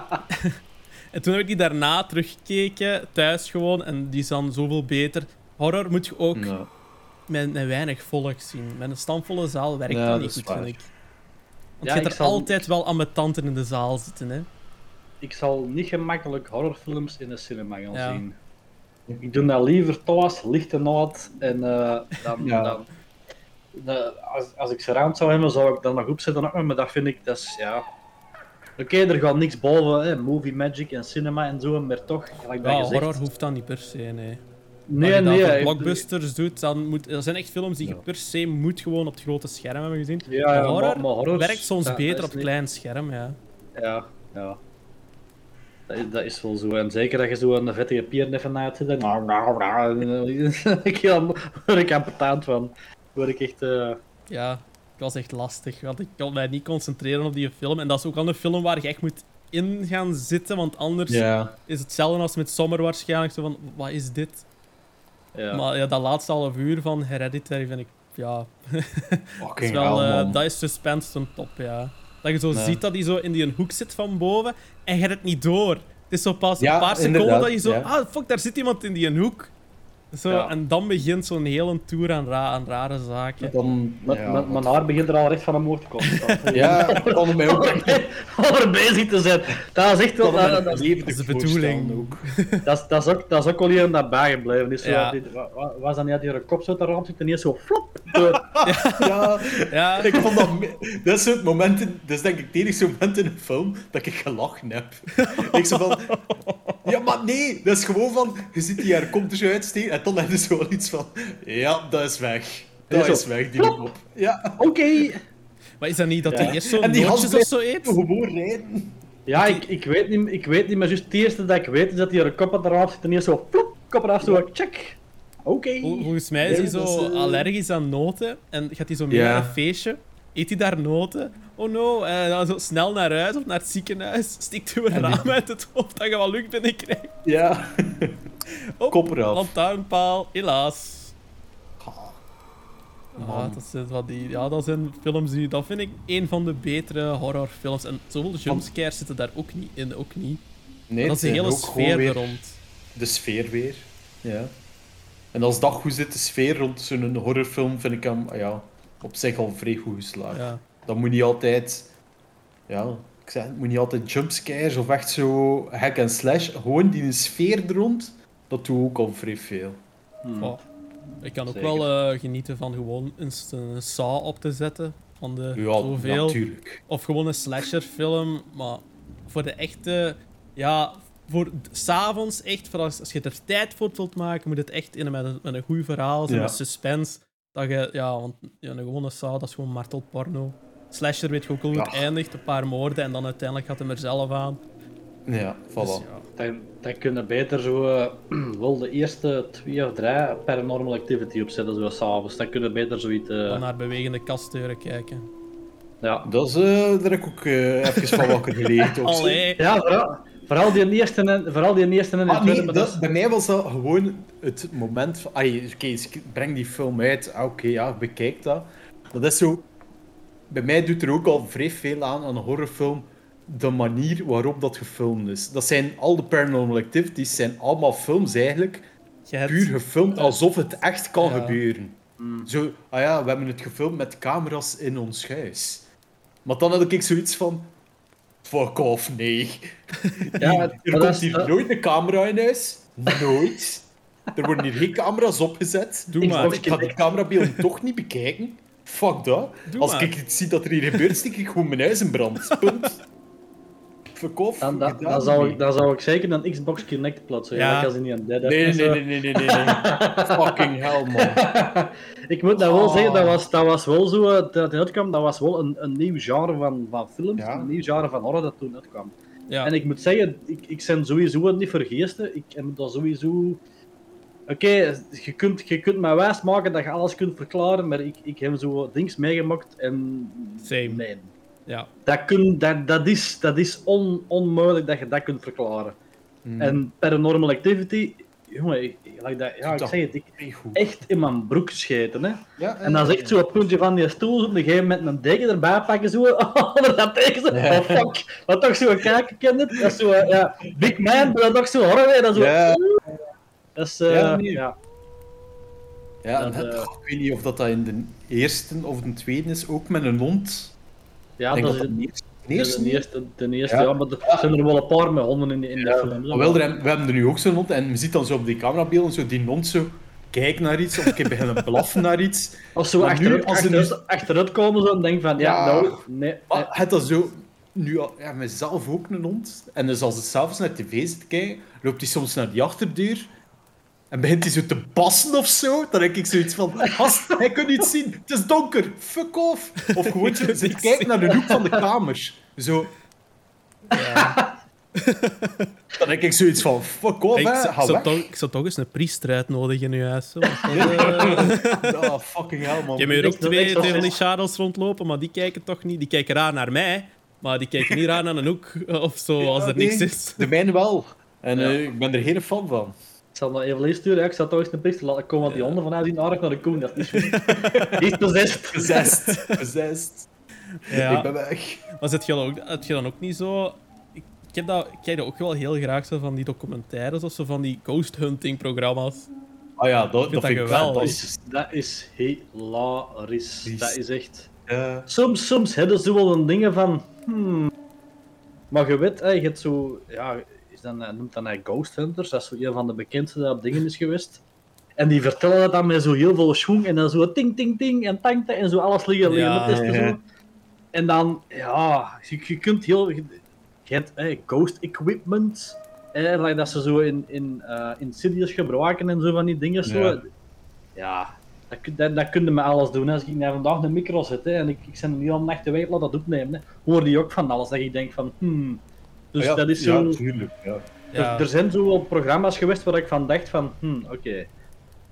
en toen heb ik die daarna teruggekeken, thuis gewoon. En die is dan zoveel beter. Horror moet je ook met, met weinig volk zien. Met een stampvolle zaal werkt Ja, dat niet goed, vind ik. Want Ja, je ik hebt er zal- altijd wel ambetanten in de zaal zitten, hè. Ik zal niet gemakkelijk horrorfilms in de cinema gaan Ja. zien. Ik doe dat liever thuis, licht en uit. En eh, dan, Ja. dan... de- als, als ik surround zou hebben, zou ik dan nog opzetten, ook, maar dat vind ik, dat is, ja... Oké, er gaat niks boven, hè, movie magic en cinema en zo, maar toch, gelijk dat Ja, gezegd... horror hoeft dan niet per se, nee. Nee, Als je dat voor blockbusters doet, dan moet... Er zijn echt films die je per se moet gewoon op het grote scherm hebben gezien. Ja, ja, Maar maar- horror, maar horror, werkt soms dat- beter dat op het klein scherm, ja. Ja, ja. Dat is, dat is wel zo. En zeker dat je zo een vettige pier even na het zitten. Nou, nou, nou. Ik word ik ambetant van. Word ik echt. eh, Ja, het was echt lastig, want ik kon mij niet concentreren op die film. En dat is ook al een film waar je echt moet in gaan zitten, want anders Ja. is het hetzelfde als met Sommer waarschijnlijk. Zo van, wat is dit? Ja. Maar ja, dat laatste half uur van Hereditary vind ik, ja... dat Fucking is wel, hell, eh, man. dat is suspense ten top, ja. Dat je zo Nee. ziet dat hij zo in die hoek zit van boven en je hebt het niet door. Het is zo pas Ja, een paar seconden dat je zo... ja. Ah, fuck, daar zit iemand in die hoek. Zo, Ja. En dan begint zo'n hele tour aan, ra aan rare zaken. Dan, Met- ja, met- Mijn haar begint er al recht van omhoog te komen. Ja, ik kan er mij ook er bezig te zijn. Dat is echt wel. Dat, dat, is de bedoeling. Ook. dat, is- dat is ook, dat is ook wel hier dat bijgebleven. is zo, Ja. die- wa- wa- was dat niet dat je kop zo te rand zit en niet zo flop. door- Ja, Ja, ik vond dat... Dat is het moment, in- dat is denk ik het enige moment in een film dat ik gelachen heb. ik zo van... Ja, maar nee, dat is gewoon van... Je ziet die haar komt er zo uitsteken en dan zo wel iets van... Ja, dat is weg. Dat Ja, is weg, die kop. Ja. Oké. maar is dat niet dat hij Ja. eerst zo'n die nootjes of zo eet? Gewoon rijden. Ja, ik, ik, weet niet, ik weet niet, maar juist het eerste dat ik weet is dat hij er kop eraf zit en niet zo flop, kop eraf, zo check. Oké. Vol- Volgens mij is hij zo is, eh, allergisch aan noten en gaat hij zo mee naar een feestje. Eet hij daar noten? Oh no, en dan zo snel naar huis of naar het ziekenhuis. Stikt u een raam uit het hoofd dat je wat lucht binnenkrijgt. Ja. Oh, Kop eraf. Lantaarnpaal, helaas. Ja, Man. dat zijn, wat die, ja, dat zijn films die... Dat vind ik een van de betere horrorfilms. En zoveel jumpscares zitten daar ook niet in, ook niet. Nee, dat is de hele sfeer weer er rond. De sfeer weer. Ja. En als dat goed zit, de sfeer rond zo'n horrorfilm, vind ik hem ah ja, op zich al vrij goed geslaagd. Ja. Dat moet niet altijd... Ja, ik zeg, het moet niet altijd jumpscares of echt zo hack and slash. Gewoon die sfeer er rond, dat doet ook al vrij veel. Oh, ik kan ook Zeker. wel eh, genieten van gewoon een, een saw op te zetten. Van de Ja, zoveel. natuurlijk. Of gewoon een slasherfilm. Maar voor de echte... Ja, voor s'avonds echt, voor als, als je er tijd voor wilt maken, moet het echt in, met, een, met een goed verhaal zijn, Ja. met suspense. Dat je, ja, want ja, een gewone saw, dat is gewoon martelporno. Slasher weet je ook al hoe het Ja. eindigt, een paar moorden en dan uiteindelijk gaat hij er zelf aan. Ja, voilà. Dus ja. Dan, dan kunnen beter zo eh, wel de eerste twee of drie paranormal activity opzetten, zo s'avonds. Dan kunnen beter zoiets. Dan naar bewegende kastdeuren kijken. ja. Dat is, eh, daar heb ik ook even van wakker geleerd. Allee. ja, vooral, vooral die eerste en, vooral die eerste en de Ah, tweede. nee, dat, bij mij was dat gewoon het moment van... Oké, ik breng die film uit. Ah, Oké, ja, ik bekijk dat. Dat is zo... Bij mij doet er ook al vrij veel aan aan een horrorfilm de manier waarop dat gefilmd is. Dat zijn al de Paranormal Activities, zijn allemaal films eigenlijk Je hebt- puur gefilmd alsof het echt kan Ja. gebeuren. Zo, ah ja, we hebben het gefilmd met camera's in ons huis. Maar dan had ik zoiets van... Fuck off, nee. Ja, er dat komt is- hier dat- nooit een camera in huis. Nooit. Er worden hier geen camera's opgezet. Doe ik, maar. ik ga die camerabeelden toch niet bekijken. Fuck dat. Doe Als maar. ik iets zie dat er hier gebeurt, stik ik gewoon mijn huis in brand. Punt. Off. Dan, dan, zou ik, dan zou ik zeker een Xbox Kinect plaatsen. Ja. Als hij niet aan dead Nee, nee, nee, nee, nee, nee, nee. Fucking hell, man. ik moet dat wel Oh. zeggen, dat was, dat was wel zo, eh, dat het uitkwam, dat was wel een, een nieuw genre van, van films, Ja. een nieuw genre van horror dat toen uitkwam. Ja. En ik moet zeggen, ik, ik ben sowieso niet voor geesten, ik heb dat sowieso... Oké, je, kunt, je kunt mij wijs maken dat je alles kunt verklaren, maar ik, ik heb zo dings meegemaakt en... Same. Nee. Ja. Dat, kun, dat, dat is, dat is on, onmogelijk dat je dat kunt verklaren. Mm. En Paranormal Activity, jongen, ik, like dat, ja, ik Dat- zeg het, ik, echt in mijn broek gescheten. Hè. Ja, En dan is echt zo op het puntje van die stoel, zo op een gegeven moment een deken erbij pakken, zo, onder dat tegen zo, Ja. oh fuck, wat toch zo kijken, het? Dat is zo, eh, ja, big man, dat toch zo horror, hè, dat zo, Ja. dat is, eh, Ja, nee. ja, Ja, Dat, en het- eh, ik weet niet of dat, dat in de eerste of de tweede is, ook met een hond. Ja, ik denk dat dat is de eerste, de eerste de niet. eerste, de eerste Ja. ja. maar er zijn er wel een paar met honden in, die- in de film. Maar wel, we hebben er nu ook zo'n hond en je ziet dan zo op die camerabeelden zo die hond zo kijken naar iets, of keer beginnen blaffen naar iets. Of zo nu, als ze nu- achteruit, komen zo en denk van, ja, Ja. nou, nee. Maar nee. het dat zo... Nu, ja, mezelf ook een hond. En dus als het s'avonds naar tv zit te kijken, loopt hij soms naar die achterdeur. En begint hij zo te bassen of zo. Dan denk ik zoiets van... Gast, hij kan niet zien. Het is donker. Fuck off. Of gewoon zo kijken naar de hoek van de kamer. Zo. Dan denk ik zoiets van... Fuck off, ik, hè. zou- Ga ik, zou weg. toch, ik zou toch eens een priester uitnodigen in uw huis. Zo. Ja, fucking hell, man. Je hebt hier ook twee, van die. Charles rondlopen, maar die kijken toch niet. Die kijken raar naar mij, maar die kijken niet raar naar een hoek of zo, als er nee. niks is. De mijne wel. En Ja. eh, ik ben er geen fan van. Ik zal nog even lezen sturen. Ja, ik zal toch eens een priester laten komen, want die honden vanuit die aardig naar de koen. Dat is niet is. Gezest. Gezest. Ja. Ik ben weg. Maar zit je, dan ook, heb je dan ook niet zo... Ik, ik, heb dat, ik kijk dat ook wel heel graag, zo van die documentaires of zo van die ghost hunting programma's. Ah ja, dat, vind dat vind ik geweldig. Dat is, dat is hilarisch. Is- Dat is echt... Soms, soms hebben ze wel een dingen van... Hmm. Maar je weet, hè, je hebt zo... Ja, dan, eh, noemt dan hij Ghost Hunters. Dat is zo een van de bekendste dat op dingen is geweest. En die vertellen dat dan met zo heel veel schwung en dan zo ting, ting, ting en tankte en zo alles liggen, liggen Ja, ja. zo. En dan, ja, je, je kunt heel... Je, je hebt eh, ghost equipment, eh, dat ze zo in, in, eh in Sidious gebruiken en zo van die dingen. Zo. Ja. Ja, dat, kun- dat, dat kun je met alles doen. hè. Als ik naar vandaag een micro zet hè, en ik, ik ben niet al nacht de week laat dat opnemen, hè, hoor die ook van alles. Dat ik denk van, hmm. Dus ja, dat is zo... Ja, tuurlijk. Ja. Ja, Er, er zijn zo wel programma's geweest waar ik van dacht van, hmm, oké.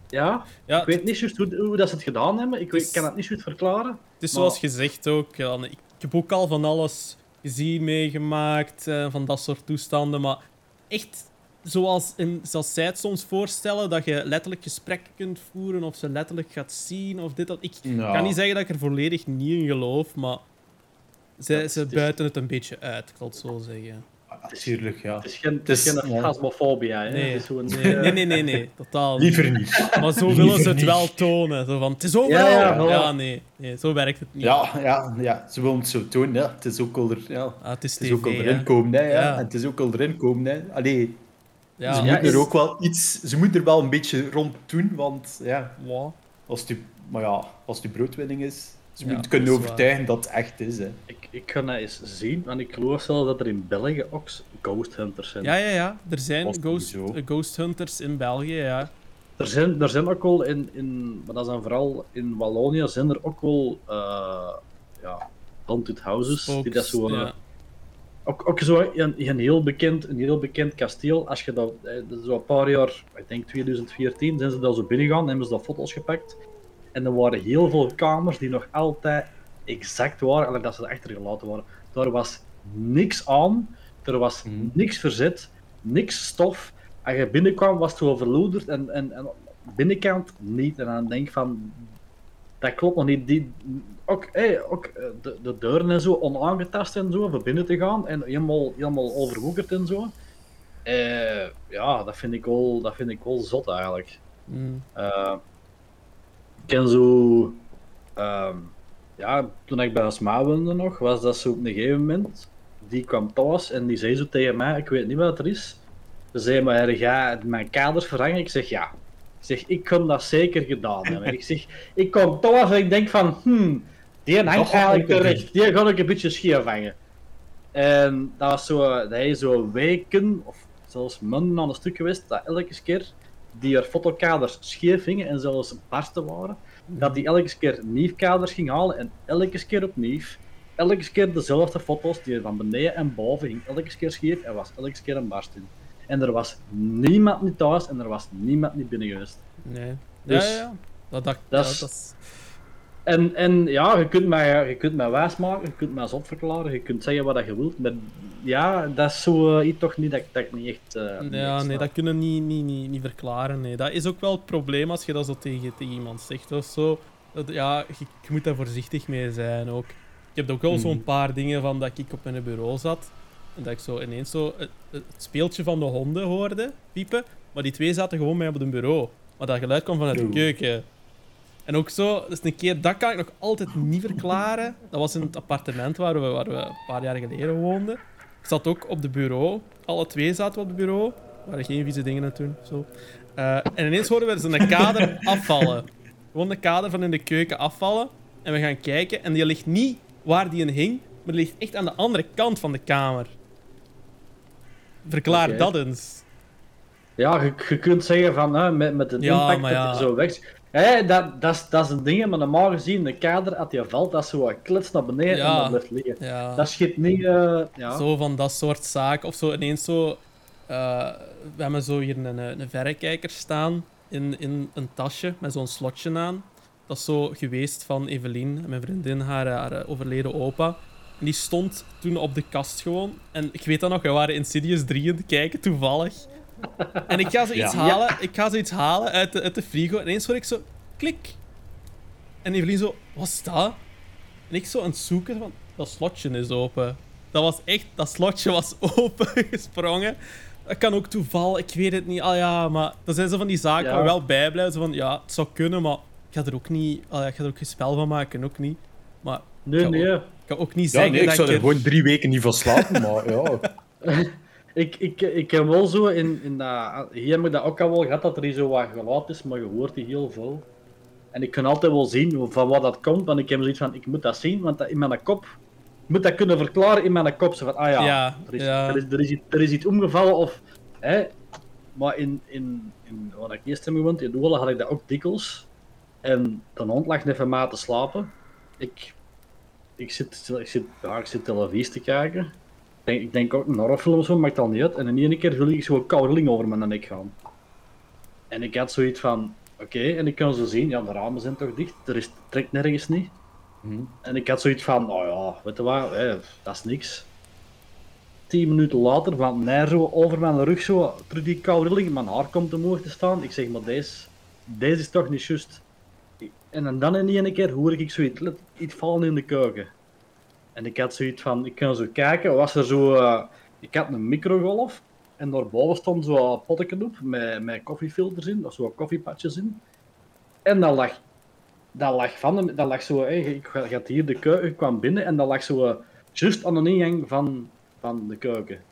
Ja, ja, ik weet niet juist hoe, hoe dat ze het gedaan hebben. Ik, weet, kan het niet juist verklaren. Het is Maar- zoals gezegd ook. ik, heb ook al van alles gezien, meegemaakt, eh, van dat soort toestanden. Maar echt, zoals, in, zoals zij het soms voorstellen, dat je letterlijk gesprekken kunt voeren of ze letterlijk gaat zien of dit, dat. Ik Ja. kan niet zeggen dat ik er volledig niet in geloof, maar ze is- buiten het een beetje uit, ik zal het zo zeggen. Ah, Tuurlijk, ja. Het is geen, het is is- geen. Hè. Nee. Het is zo'n, Nee, nee, nee, nee, nee, totaal. Liever niet. Maar zo Liever willen ze het niet. wel tonen. Zo van, het is overal. Ja, Ja, ja, nee, nee, zo werkt het niet. Ja, ja, ja, ze willen het zo tonen. Ja. Het is ook al er, ja. Ah, het is Het is ook al erin komen, hè, ja. Ja. En het is ook al erin komen, hè. Allee, Ja, ze Ja, moeten is- er ook wel iets... Ze moeten er wel een beetje rond doen, want ja, als u- maar ja, als uw broodwinning is, ze Ja, moeten kunnen dat overtuigen dat het echt is, hè. ik, ik ga dat eens zien, want ik geloof zelfs dat er in België ook ghost hunters zijn. Ja, ja, ja. Er zijn ghost, ghost hunters in België, ja. Er, zijn, er zijn ook wel in, in, maar dat is dan vooral in Wallonië, zijn er ook wel uh, ja, haunted houses. die dat zo, eh, ja. ook, ook zo een, een, heel bekend, een heel bekend kasteel. Als je dat, eh, dat is zo een paar jaar, ik denk 2014, zijn ze daar zo binnengegaan en hebben ze daar foto's gepakt. En er waren heel veel kamers die nog altijd exact waren, alleen dat ze er achtergelaten waren. Daar was niks aan, er was Mhm. niks verzet, niks stof. Als je binnenkwam was het zo verloederd en, en, en binnenkant niet. En dan denk ik van, dat klopt nog niet. Die, ook hey, ook eh, de, de deuren en zo onaangetast en zo, voor binnen te gaan en helemaal, helemaal overwoekerd en zo. Eh, ja, dat vind, ik wel, dat vind ik wel zot eigenlijk. Mm. Ken zo. ehm, ja, toen ik bij Asma woonde nog, was dat zo op een gegeven moment. Die kwam thuis en die zei zo tegen mij: Ik weet niet wat er is. Ze zei: Maar ga mijn kaders verhangen? Ik zeg ja. Ik zeg: Ik kan dat zeker gedaan hebben. ik zeg: Ik kom thuis en ik denk van: Hmm, die hangt eigenlijk terecht. Die ga ik een beetje scheef hangen. En dat was zo, dat hij zo weken of zelfs maanden aan een stuk geweest, dat elke keer die er fotokaders scheef hingen en zelfs barsten waren, dat die elke keer nieuw kaders ging halen en elke keer opnieuw, elke keer dezelfde foto's, die van beneden en boven ging elke keer scheef en was elke keer een barst in. En er was niemand niet thuis en er was niemand niet binnen geweest. Nee. Dus- ja, ja, ja. Dat, dat is... En, en ja, je kunt mij, je kunt mij wijs maken, je kunt mij zot verklaren, je kunt zeggen wat je wilt, maar ja, dat is zo eh, iets toch niet dat, ik- dat ik niet echt... eh, niet Ja, echt nee, dat kunnen we niet, niet, niet, niet verklaren. Nee. Dat is ook wel het probleem als je dat zo tegen, tegen iemand zegt of zo. Dat, ja, je, je moet daar voorzichtig mee zijn ook. Ik heb ook wel zo'n Mhm. paar dingen van dat ik op mijn bureau zat. En dat ik zo ineens zo het, het speeltje van de honden hoorde piepen. Maar die twee zaten gewoon mee op het bureau. Maar dat geluid kwam vanuit de keuken. En ook zo, dus een keer, dat kan ik nog altijd niet verklaren. Dat was in het appartement waar we, waar we een paar jaar geleden woonden. Ik zat ook op de bureau. Alle twee zaten we op het bureau. We waren geen vieze dingen aan het doen. Zo. Eh, en ineens hoorden we zo'n kader afvallen. Gewoon de kader van in de keuken afvallen. En we gaan kijken. En die ligt niet waar die in hing, maar die ligt echt aan de andere kant van de kamer. Verklaar dat eens. Ja, je, je kunt zeggen van hè, met, met de Ja, impact dat ja. zo weg. Hè, dat, dat, is, dat is een ding, maar normaal gezien, de kader, als je valt, dat zo wat klits naar beneden Ja. en dat blijft liggen. Ja. Dat schiet niet. eh, ja. Zo van dat soort zaken. Of zo ineens zo. eh, we hebben zo hier een, een een verrekijker staan in, in een tasje met zo'n slotje aan. Dat is zo geweest van Evelien, mijn vriendin, haar, haar eh, overleden opa. En die stond toen op de kast gewoon. En ik weet dat nog, we waren Insidious 3 aan het kijken, toevallig. En ik ga zoiets Ja. halen, ik ga zoiets halen uit de, uit de frigo. En ineens hoor ik zo, klik. En Evelien zo, wat is dat? En ik zo aan het zoeken van, dat slotje is open. Dat was echt, dat slotje was open gesprongen. Dat kan ook toeval, ik weet het niet. Ah ja, maar dat zijn zo van die zaken Ja. waar we wel bij blijven. Zo van, ja, het zou kunnen, maar ik ga er ook niet, ah ja, ik ga er ook geen spel van maken, ook niet. Maar Nee, ik nee. Ook, ik kan ook niet Ja, zeggen nee, ik dat zou er er- gewoon drie weken niet van slapen, maar ja. Ik, ik, ik heb wel zo in, in dat. Hier heb ik dat ook al wel gehad dat er hier zo wat geluid is, maar je hoort die heel veel. En ik kan altijd wel zien van wat dat komt, want ik heb zoiets van: ik moet dat zien, want dat in mijn kop. Ik moet dat kunnen verklaren in mijn kop. Zo van, ah ja, Ja, er, is, ja. Er, is, er, is, iets- er is iets omgevallen of. Hè, maar in, in, in waar ik eerst heb gewoond, in Oorlog, had ik dat ook dikwijls. En de hond lag even maar te slapen. Ik, ik, zit, ik, zit, ja, ik zit televisie te kijken. Ik denk, ik denk ook een horrorfilm of zo, maakt al niet uit. En in één keer voel ik zo'n koude over mijn nek gaan. En ik had zoiets van, oké, en ik kan zo zien, ja, de ramen zijn toch dicht, er is, trekt nergens niet. En ik had zoiets van, nou ja, weet je wat, dat is niks. Tien minuten later, van nee, zo over mijn rug, zo, terug die koude rilling, mijn haar komt omhoog te staan. Ik zeg, maar deze, deze is toch niet juist. En dan in één keer hoor ik zoiets iets vallen in de keuken. En ik had zoiets van, ik kan zo kijken, was er zo... eh, ik had een microgolf en daarboven stond zo'n potje op met, met koffiefilters in, of zo koffiepatjes in. En dat lag, dat lag van, de- dat lag zo, hè, ik had hier de keuken, kwam binnen en dat lag zo eh, juist aan de ingang van, van de keuken.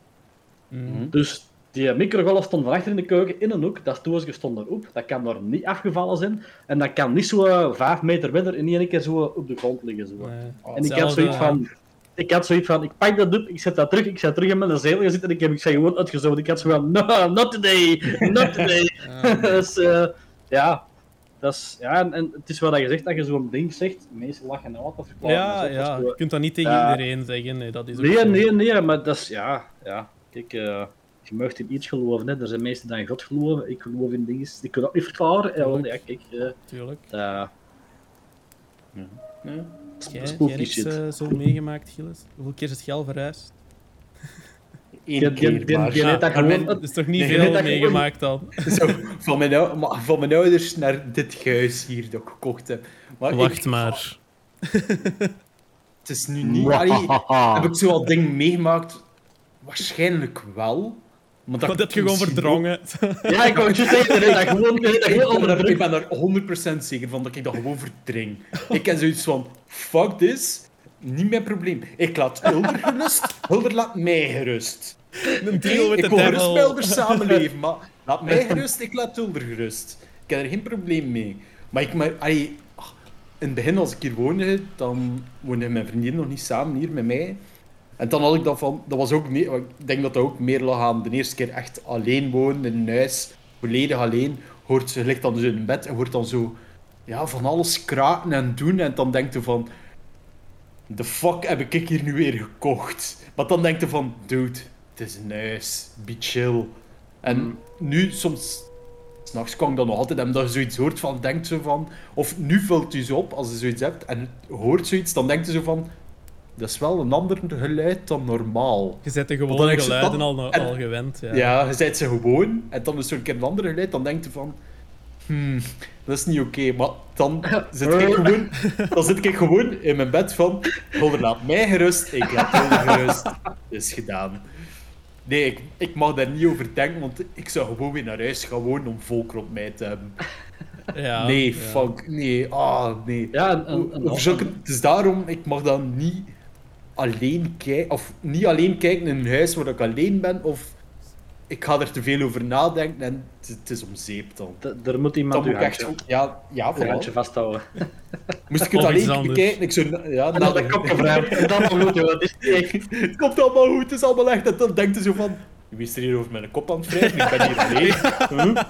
Mhm. Dus die microgolf stond van achter in de keuken in een hoek, dat stoeltje stond erop, dat kan er niet afgevallen zijn en dat kan niet zo eh, vijf meter verder in één keer zo op de grond liggen. Zo. Nee. En ik had zoiets van. Ik had zoiets van, ik pak dat op, ik zet dat terug, ik zet terug in mijn zetel zitten en ik heb ik zei gewoon uitgezocht. Ik had zo van, no, not today, not today. dus eh, ja, dat is, ja en, en het is wat je zegt, dat je zo'n ding zegt, mensen lachen en wat, dat verklaren. Ja, dat ook ja, je kunt dat niet tegen iedereen zeggen. Nee, dat is Nee, nee, nee, maar dat is, ja, ja, kijk, eh, je mag in iets geloven, hè. er zijn mensen die in God geloven, ik geloof in dingen, die kunnen dat niet verklaren. Ja, wel, ja kijk, eh Tuurlijk. jij niks shit. eh, zo meegemaakt, Gilles? Hoeveel keer is het geld verhuisd? Eén Die- die- keer die- maar. heeft dat gewoon- Dat is toch niet veel dat meegemaakt dan? Zo, van, mijn, ou- maar van mijn ouders naar dit huis hier dat ik gekocht heb. Maar Wacht ik- maar. Het is nu niet... Allee, heb ik zo al dingen meegemaakt? Waarschijnlijk wel. Maar dat Dat heb je gewoon verdrongen. ja, ik wou het je zeggen, dat gewoon, dat Ik onder ben, ik er 100% zeker van dat ik dat gewoon verdring. Ik heb zoiets van, fuck this, niet mijn probleem. Ik laat Hulder gerust, Hulder laat mij gerust. Een deal with ik wil gerust met Hulder samenleven, maar laat mij gerust, ik laat Hulder gerust. Ik heb er geen probleem mee. Maar ik, maar, allee, in het begin, als ik hier woonde, dan woonde mijn vriendin nog niet samen hier met mij. En dan had ik dat van, dat was ook ik denk dat dat ook meer lag aan de eerste keer echt alleen wonen in een huis, volledig alleen. Hoort, ze ligt dan dus in bed en hoort dan zo ja, van alles kraken en doen. En dan denkt je van, de fuck heb ik hier nu weer gekocht? Maar dan denkt je van, dude, het is een huis, be chill. En nu, soms, s'nachts kan ik dan nog altijd hebben dat je zoiets hoort van, denkt zo van, of nu vult u zo op als je zoiets hebt en hoort zoiets, dan denkt je zo van, dat is wel een ander geluid dan normaal. Je zet de dan gewone heb je geluiden dat- al, en- al gewend. Ja. Ja, je zet ze gewoon en dan is er een keer een ander geluid, dan denk je van, hmm, dat is niet oké. Maar dan zit, ik gewoon, dan zit ik gewoon in mijn bed van, Hulder laat mij gerust, ik laat Hulder gerust. Dat is gedaan. Nee, ik, ik mag daar niet over denken, want ik zou gewoon weer naar huis gaan wonen om volk rond mij te hebben. Ja, nee, ja. fuck, nee, ah, nee. Ja, en, en, Hoe- en- hoe zulke- het is daarom, ik mag dan niet alleen kijken, of niet alleen kijken in een huis waar ik alleen ben, of ik ga er te veel over nadenken en het, is om zeep dan. D- er moet iemand Dan moet echt zo... Ja, ja uw handje vasthouden. Moest ik het Of alleen bekijken, ik zou... Ja, En dan de kop gevraagd. Dat is niet echt. Het komt allemaal goed, het is allemaal echt. En dan denkt hij zo van... Je wist er hier over mijn kop aan het wrijven, ik ben hier alleen. Huh?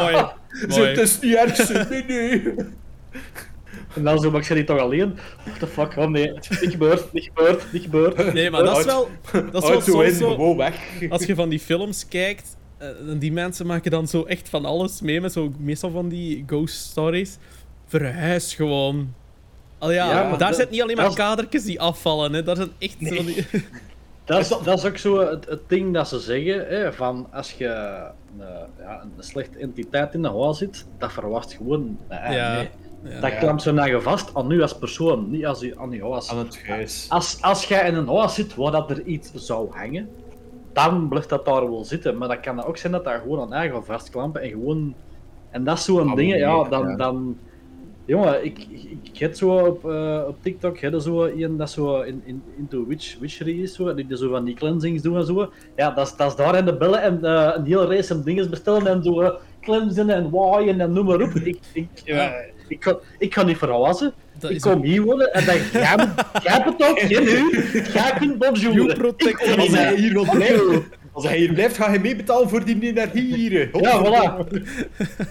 Mooi. Zo, Mooi. het is niet erg, zo. nee, nee. En dan zo, maar ik zit hier toch alleen? What the fuck, oh nee, niet gebeurd, niet gebeurd, niet gebeurd. Nee, maar dat is wel, dat is wel soms zo... gewoon weg. Als je van die films kijkt, eh, en die mensen maken dan zo echt van alles mee, met zo meestal van die ghost stories. Verhuis gewoon. Al ja, daar dat- zitten niet alleen maar dat kadertjes die afvallen, hè. Daar zijn echt zo die... Dat is, dat is ook zo het, het ding dat ze zeggen, hè, van als je een, ja, een slechte entiteit in de huis zit, dat verwacht gewoon. Nee, Ja, nee. Ja. Dat klampt ze naar je vast aan u als persoon, niet als u, aan je huis. Aan het huis. Als, als jij in een huis zit waar dat er iets zou hangen, dan blijft dat daar wel zitten. Maar dat kan ook zijn dat daar gewoon aan eigen vastklampen en gewoon... En dat is zo'n dingen, ja, dan... ja. dan jongen, ik, ik, ik heb zo op, eh, op TikTok heb je zo iemand dat zo in, in, into witch, witchery is, zo, die zo van die cleansings doen en zo. Ja, dat is, dat is daar in de bellen en eh, een hele race aan dingen bestellen en zo eh, cleansen en waaien en noem maar op. Ik, ik, Ja. Ik, kan, ik kan niet verwassen. Dat ik is kom hier wonen en dan jij jij ook, geen u. Jij kunt. You protect kom Als niet hij hier wil blijven, als hij hier blijft, ga je meebetalen voor die energie hier. Ja, voilà.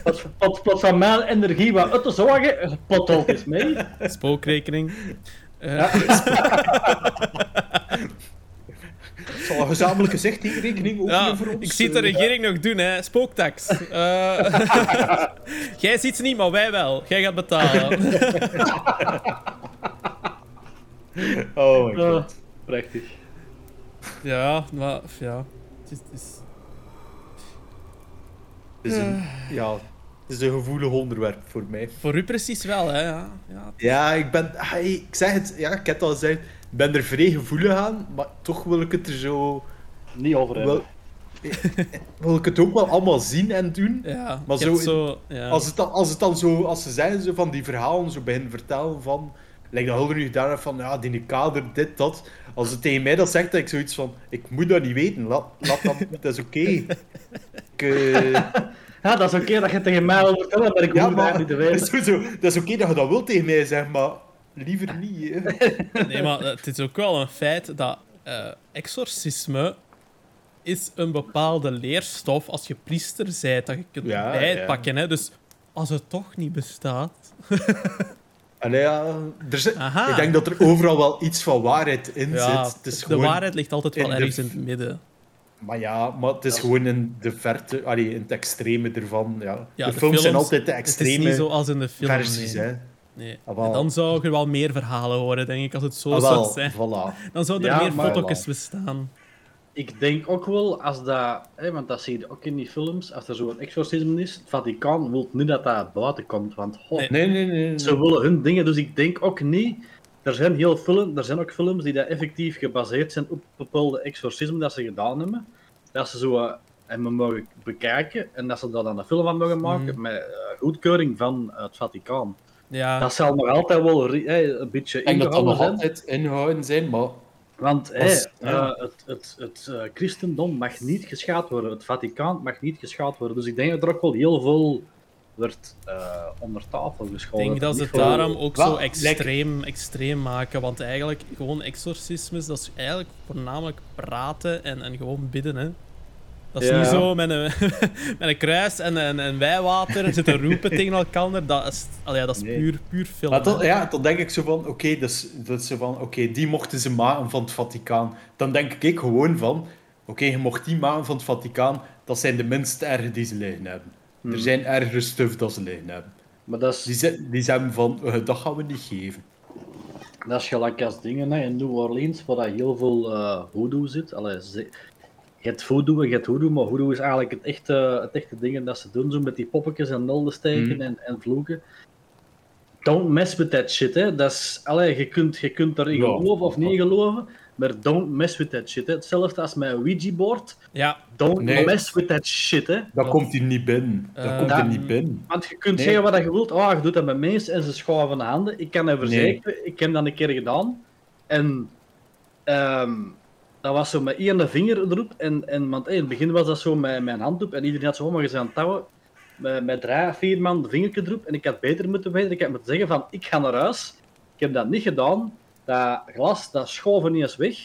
Wat, wat, wat van mijn energie wat uit te zorgen, pot ook eens mee. spookrekening. Eh, Het zal een gezamenlijke zechtingrekening openen ja, voor ons. ik zie het de eh. regering nog doen, hè. Spooktax. Eh, Jij ziet ze niet, maar wij wel. Jij gaat betalen. Oh my god. Uh, prachtig. ja, maar... Ja. Het is... het is- Het is een, ja, het is een gevoelig onderwerp voor mij. Voor u precies wel, hè. Ja. ja. Ja, ik ben... Ik zeg het, ja, ik heb het al gezegd. Ik ben er vrij gevoelig aan, maar toch wil ik het er zo... Niet over hebben. Wel, wil ik het ook wel allemaal zien en doen. Ja, Maar zo- zo... Ja. Als het, dan, als het dan zo, als ze zijn zo van die verhalen zo beginnen vertellen van, lijkt dat Hulder nu gedaan heeft van, ja, die kader, dit, dat. Als het tegen mij dat zegt, dan heb ik zoiets van, ik moet dat niet weten, laat, laat dat, dat is oké. Eh, Ja, dat is oké dat je tegen mij wil vertellen, maar ik ja, moet dat maar niet te dat is, weten. sowieso- dat is oké dat je dat wilt tegen mij zeggen, maar liever niet. Hè. Nee, maar het is ook wel een feit dat eh, exorcisme is een bepaalde leerstof als je priester bent, dat je kunt Ja, bijpakken. Hè? Dus als het toch niet bestaat... Allee, ja, er zit, ik denk dat er overal wel iets van waarheid in Ja, zit. Het is de gewoon, waarheid ligt altijd wel in de ergens in het midden. Maar ja, maar het is gewoon in de verte, allee, in het extreme ervan. Ja. Ja, de, films zijn altijd de Het is extreme niet zoals in de film. versies. nee. Hè. Nee. Ah. En dan zou er wel meer verhalen horen, denk ik, als het zo Ah, zou zijn. voilà. Dan zouden er Ja, meer foto's bestaan. Ik denk ook wel, als dat, hè, want dat zie je ook in die films, als er zo'n exorcisme is, het Vaticaan wil niet dat dat buiten komt, want goh, Nee. Nee, nee, nee. nee. ze willen hun dingen, dus ik denk ook niet, er zijn heel film, er zijn ook films die dat effectief gebaseerd zijn op bepaalde exorcismen dat ze gedaan hebben, dat ze zo eh, en we mogen bekijken en dat ze daar dan een film van mogen maken Mhm. met eh, goedkeuring van het Vaticaan. Ja, Dat zal nog altijd wel een beetje Ik dat nog zijn. altijd inhouden zijn, maar... Want Als- hè, ja. eh, het, het, het eh, christendom mag niet geschaad worden, het Vaticaan mag niet geschaad worden. Dus ik denk dat er ook wel heel veel wordt eh, onder tafel ik geschoven. denk dat ze het veel- daarom ook zo extreem, extreem maken. Want eigenlijk, gewoon exorcismes, dat is eigenlijk voornamelijk praten en, en gewoon bidden, hè. Dat is Ja. niet zo met een, met een kruis en, en, en wijwater zitten roepen tegen elkaar. Dat is, allee, ja, dat is Nee. puur, puur film. Maar hè. ja, dan denk ik zo van, oké, dus, dat is zo van, oké, die mochten ze maken van het Vaticaan. Dan denk ik gewoon van, oké, je mocht die maken van het Vaticaan, dat zijn de minst erge die ze liggen hebben. Er zijn ergere stuff dat ze liggen hebben. Maar dat is, Die, ze- die zeggen van, eh, dat gaan we niet geven. dat is gelijk als dingen hè, in New Orleans, waar dat heel veel eh hoodoo zit. Allee, ze, je hebt voodoo en je hebt hoodoo, maar hoodoo is eigenlijk het echte, het echte ding dat ze doen, zo met die poppetjes en nullen steken Mhm. en, en vloeken. Don't mess with that shit, hè. Dat is, allee, je, kunt, je kunt erin Ja. geloven of niet geloven, maar don't mess with that shit, hè. Hetzelfde als mijn Ouija-board. Ja, Don't Nee. mess with that shit, hè. Dat komt hier niet binnen. Dat Eh, komt dat- niet binnen. Want je kunt Nee. zeggen wat je wilt. Oh, je doet dat met mensen en ze schuiven de handen. Ik kan dat verzekeren. Ik heb dat een keer gedaan. En ehm, dat was zo met één vinger erop. En, en want, hey, in het begin was dat zo met mijn hand op. En iedereen had zo maar eens aan het touwen. Met, met drie, vier man de vingertje erop. En ik had beter moeten weten. Ik had moeten zeggen van, ik ga naar huis. Ik heb dat niet gedaan. Dat glas, dat schoof niet eens weg.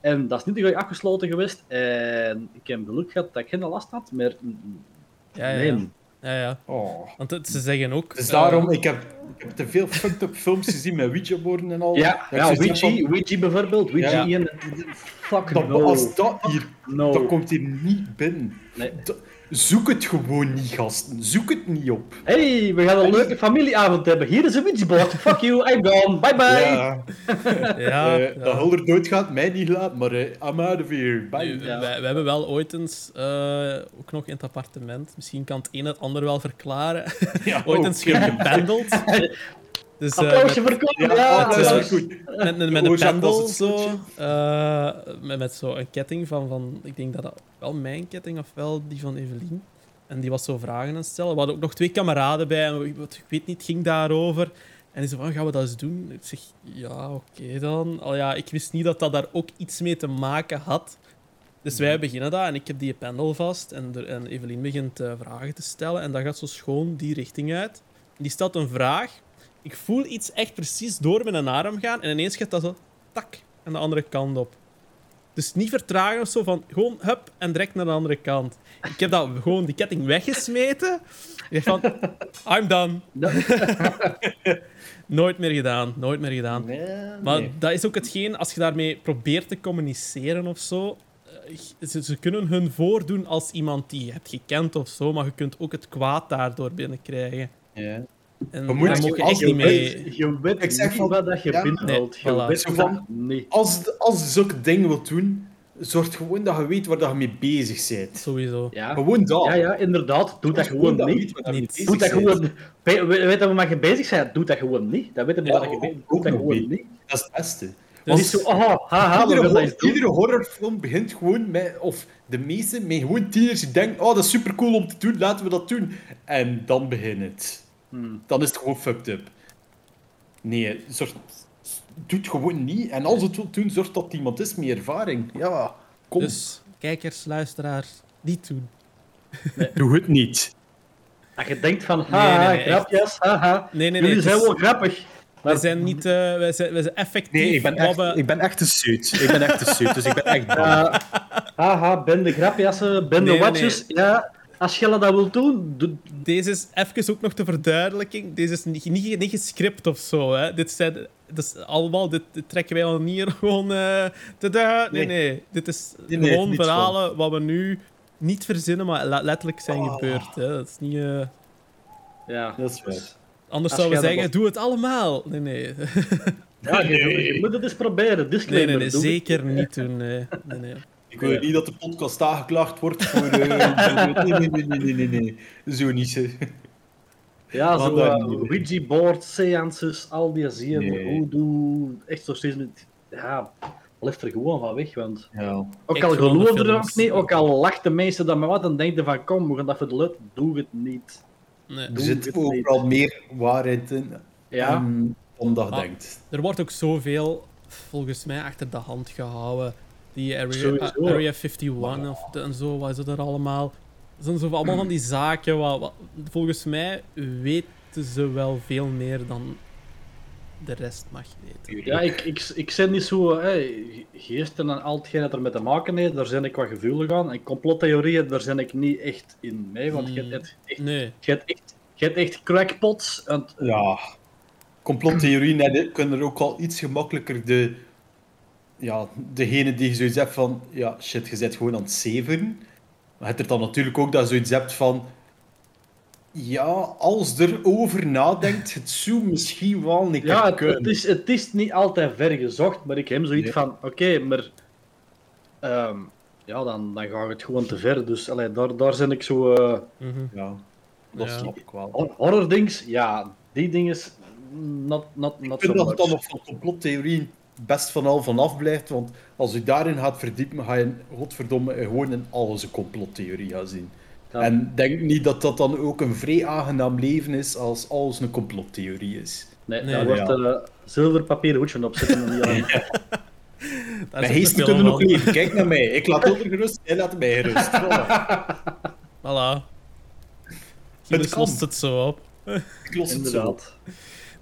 En dat is niet goed afgesloten geweest. En ik heb geluk gehad dat ik geen last had. Maar Ja, ja, nee. ja. ja, ja. Oh. Want het- ze zeggen ook... Dus eh, daarom, ik heb, heb te veel fucked up films gezien met Ouija-borden en al. Ja, Dat ja Ouija, bijvoorbeeld. Ouija Ja. 1. Fuck van, no. dat, Als dat hier, no. dat komt hier niet binnen. Nee. Dat- zoek het gewoon niet, gasten. Zoek het niet op. Hey, we gaan een leuke familieavond hebben. Hier is een Ouija-board. Fuck you, I'm gone. Bye bye. Ja, ja, eh, ja. Dat Hulder doodgaat, mij niet laat, maar eh I'm out of here. Bye. Wij hebben wel ooit eens, eh, ook nog in het appartement, misschien kan het een het ander wel verklaren, Ja, ooit eens oké. gependeld. Dus, eh, Applausje met, voor Koen. Ja, Ja, dat is wel goed. met, met, met een pendel zo, eh, met, met zo een ketting van, van, ik denk dat dat wel mijn ketting of wel die van Evelien. En die was zo vragen aan het stellen. We hadden ook nog twee kameraden bij en we- wat- ik weet niet, het ging daarover. En die zei van, gaan we dat eens doen? Ik zeg, ja, oké dan. Al ja, ik wist niet dat dat daar ook iets mee te maken had. Dus wij beginnen dat en ik heb die pendel vast en, er, en Evelien begint eh, vragen te stellen en dat gaat zo schoon die richting uit. Die stelt een vraag. Ik voel iets echt precies door mijn arm gaan en ineens gaat dat zo tak aan de andere kant op. Dus niet vertragen of zo van gewoon hup en direct naar de andere kant. Ik heb dat gewoon die ketting weggesmeten. Ik dacht van, I'm done. nooit meer gedaan, nooit meer gedaan. Maar nee. dat is ook hetgeen, als je daarmee probeert te communiceren of zo. eh, Ze, ze kunnen hun voordoen als iemand die je hebt gekend of zo, maar je kunt ook het kwaad daardoor binnenkrijgen. Ja. En Maar je- moet je echt niet mee. weet, je weet Ik zeg niet wat dat je ja. binnenhoudt. Nee, je voilà. weet Zo dat van-. Als, als je zulke dingen wilt doen, zorg gewoon dat je weet waar dat je mee bezig bent. Sowieso. Ja. Gewoon dat. ja, ja, inderdaad. Doe dat gewoon dat niet. weet dat Niet. Doe dat bezig gewoon. We, we, weet dat we je bezig zijn. Doe dat gewoon niet. Dat weten we Ja, wat je Doe dat gewoon niet. Dat is het beste. Want niet zo, oh, haha, Iedere, willen dat hor- eens doen. iedere horrorfilm begint gewoon met, of de meeste, met gewoon tieners die denken, oh, dat is super cool om te doen, laten we dat doen. En dan begint het. Hmm. Dan is het gewoon fucked up. Nee, zorg, doe het gewoon niet. En als het wilt doen, zorg dat het iemand is met ervaring. Ja, kom. Dus kijkers, luisteraars, niet doen. doe het niet. Als je denkt van, Nee, haha, nee, nee, grapjes, haha. Nee, nee, nee. Jullie zijn is- wel grappig. wij zijn niet. eh, wij, zijn, wij zijn effectief. Nee, ik ben echt, we- ik ben echt een suit. Ik ben echt een suit, dus ik ben echt bang. Haha, ben de grapjassen, ben de Nee, nee, watjes. Ja, als je dat wilt doen, doe, Deze is even ook nog de verduidelijking. Deze is niet, niet, niet gescript of zo. Hè. Dit, zijn, dit is allemaal, dit, dit trekken wij al niet hier gewoon. eh tada. Nee, Nee. nee, Dit is Nee, nee, gewoon verhalen wat we nu niet verzinnen, maar le- letterlijk zijn Oh. gebeurd. Hè. Dat is niet. eh, ja. Dat is waar. anders zouden we dat zeggen: doe het allemaal. Nee, nee. Ja, je, je moet het eens proberen. Nee, Disclaimer. nee, nee, het. zeker niet doen. Nee, nee, nee. Ik wil niet dat de podcast aangeklaagd wordt voor... eh, nee, nee, nee, nee, nee, nee, nee. Zo niet. Ja, zo dan uh, niet. Ouija-board, seances, al die Nee. hoedoe, echt zo steeds met... Ja, blijf er gewoon van weg, want... Ja. Ook al de geloofde er ook niet, ook al lachten mensen dat maar wat, dan denk je van, kom, we gaan dat de luid, doe het niet. nee. Er zit overal meer waarheid in Ja, dan dat je denkt. Er wordt ook zoveel, volgens mij, achter de hand gehouden. Die Area, Sowieso. Area 51 of de- en zo, wat is het er allemaal? Dat zijn zo allemaal van die zaken. Wat, wat- volgens mij weten ze wel veel meer dan de rest mag weten. ja ik, ik, ik ben niet zo, hey, geesten en al hetgeen dat er met te maken heeft, daar ben ik wat gevoelig aan. En complottheorieën, daar ben ik niet echt in mee, want je Hmm. hebt echt, Nee, je hebt echt, je hebt echt crackpots. En, Ja. Complottheorieën hè, kunnen er ook al iets gemakkelijker de... Ja, degene die zoiets hebt van... Ja, shit, je bent gewoon aan het zeveren. Maar je hebt er dan natuurlijk ook dat je zoiets hebt van... Ja, als er over nadenkt, het zou misschien wel niet ja, het, kunnen. het, is, het is niet altijd ver gezocht, maar ik heb zoiets Nee. van, oké, maar... ehm, ja, dan, dan gaat het gewoon te ver. Dus allee, daar, daar ben ik zo... eh, mhm. Ja, dat Ja. snap ik wel. hor- horror dings, ja, die dingen, not, not, Ik not vind so dat het dan nog van complottheorieën best van al vanaf blijft, want als je daarin gaat verdiepen, ga je godverdomme gewoon in alles een complottheorie gaan zien. Ja. En denk niet dat dat dan ook een vrij aangenaam leven is als alles een complottheorie is. Nee, Nee, daar nee, wordt eh zilverpapieren hoedje op zitten. aan. Mijn ook geesten kunnen van. leven. Kijk naar mij. Ik laat onder gerust, jij laat mij gerust. Voilà. Voilà. Kan. lost het zo op. Ik los het zo. Inderdaad.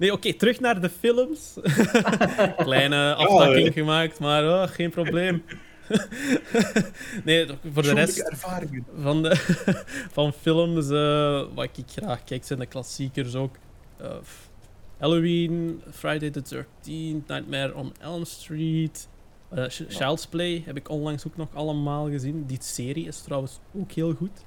Nee, oké, terug naar de films. Kleine aftakking gemaakt, maar oh, geen probleem. nee, voor de rest ervaringen. van, de, van films, eh, wat ik graag kijk, zijn de klassiekers ook. Eh, Halloween, Friday the 13th, Nightmare on Elm Street. eh, Ch- Child's Play heb ik onlangs ook nog allemaal gezien. Die serie is trouwens ook heel goed.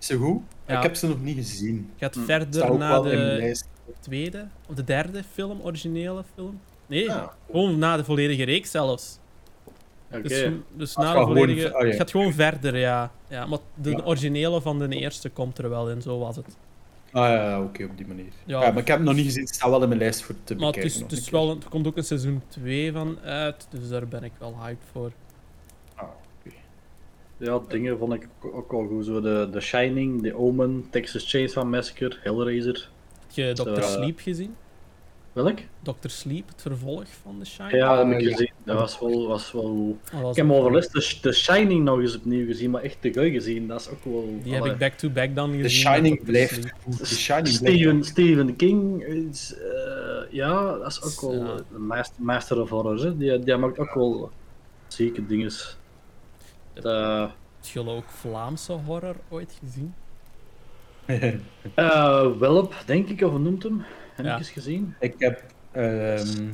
Is ze goed? Ja. Ik heb ze nog niet gezien. Gaat Staat verder naar de. Tweede of de derde film, originele film. Nee, Ah. gewoon na de volledige reeks zelfs. Oké. Dus, dus na de gaat gewoon volledige... ah, ja. Het gaat gewoon verder, ja. ja maar de Ja. originele van de eerste komt er wel in, zo was het. Ah ja, ja, oké, op die manier. Ja. Ja. maar ik heb hem nog niet gezien. Het staat wel in mijn lijst voor te Maar het, bekijken. is, nog het, een is keer. wel, een- er komt ook een seizoen 2 van uit, dus daar ben ik wel hyped voor. Ah, oké. Ja, dingen vond ik ook- ook al goed. Zo de, de Shining, The Omen, Texas Chainsaw Massacre, Hellraiser. Heb je Dr. Eh, Sleep gezien? Welk? Dr. Sleep, het vervolg van The Shining? Ja, dat heb ik ja. gezien. Dat was wel, was wel goed. Was Ik heb overlast de, de Shining nog eens opnieuw gezien, maar echt te gauw gezien. Dat is ook wel... Die heb ik back-to-back dan gezien. The Shining blijft. The Shining blijft Stephen, Stephen King is... eh, ja, dat is ook wel Ja. een master, master of horror. Hè. Die, die maakt ook wel zieke dingen. De, Heb je ook Vlaamse horror ooit gezien? eh, Welp, denk ik, of hoe noemt hem? Heb Ja. ik eens gezien. Ik heb... ehm,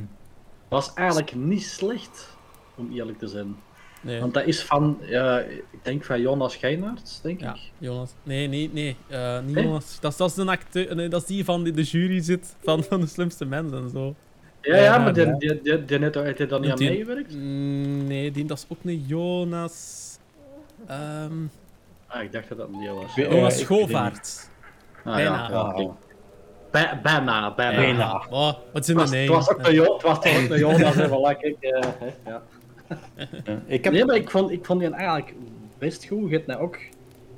Was eigenlijk niet slecht, om eerlijk te zijn. Nee. Want dat is van, ja, ik denk van Jonas Geinaerts, denk Ja, ik. Jonas. Nee, nee, nee. eh, niet Nee? Jonas. Dat, is- dat is de acteur. Nee, dat is die van die de jury zit van, van de slimste mensen en zo. Ja, ja, maar die, ja. die, die, die net, heeft hij dan niet aan Die- meegewerkt? Mm, Nee, die, dat is ook een Jonas. Ehm Ah, ik dacht dat dat een die was. ik weet Schovaert. Ah, bijna. Ja, ja, oké. Bij- bijna, bijna. Bijna. Oh, wat is in Het de was, was ook een het was toch ook een Jonas, en voilà, kijk. eh, hè, ja. ik heb... Nee, maar ik vond, ik vond die eigenlijk best goed. Je nou ook...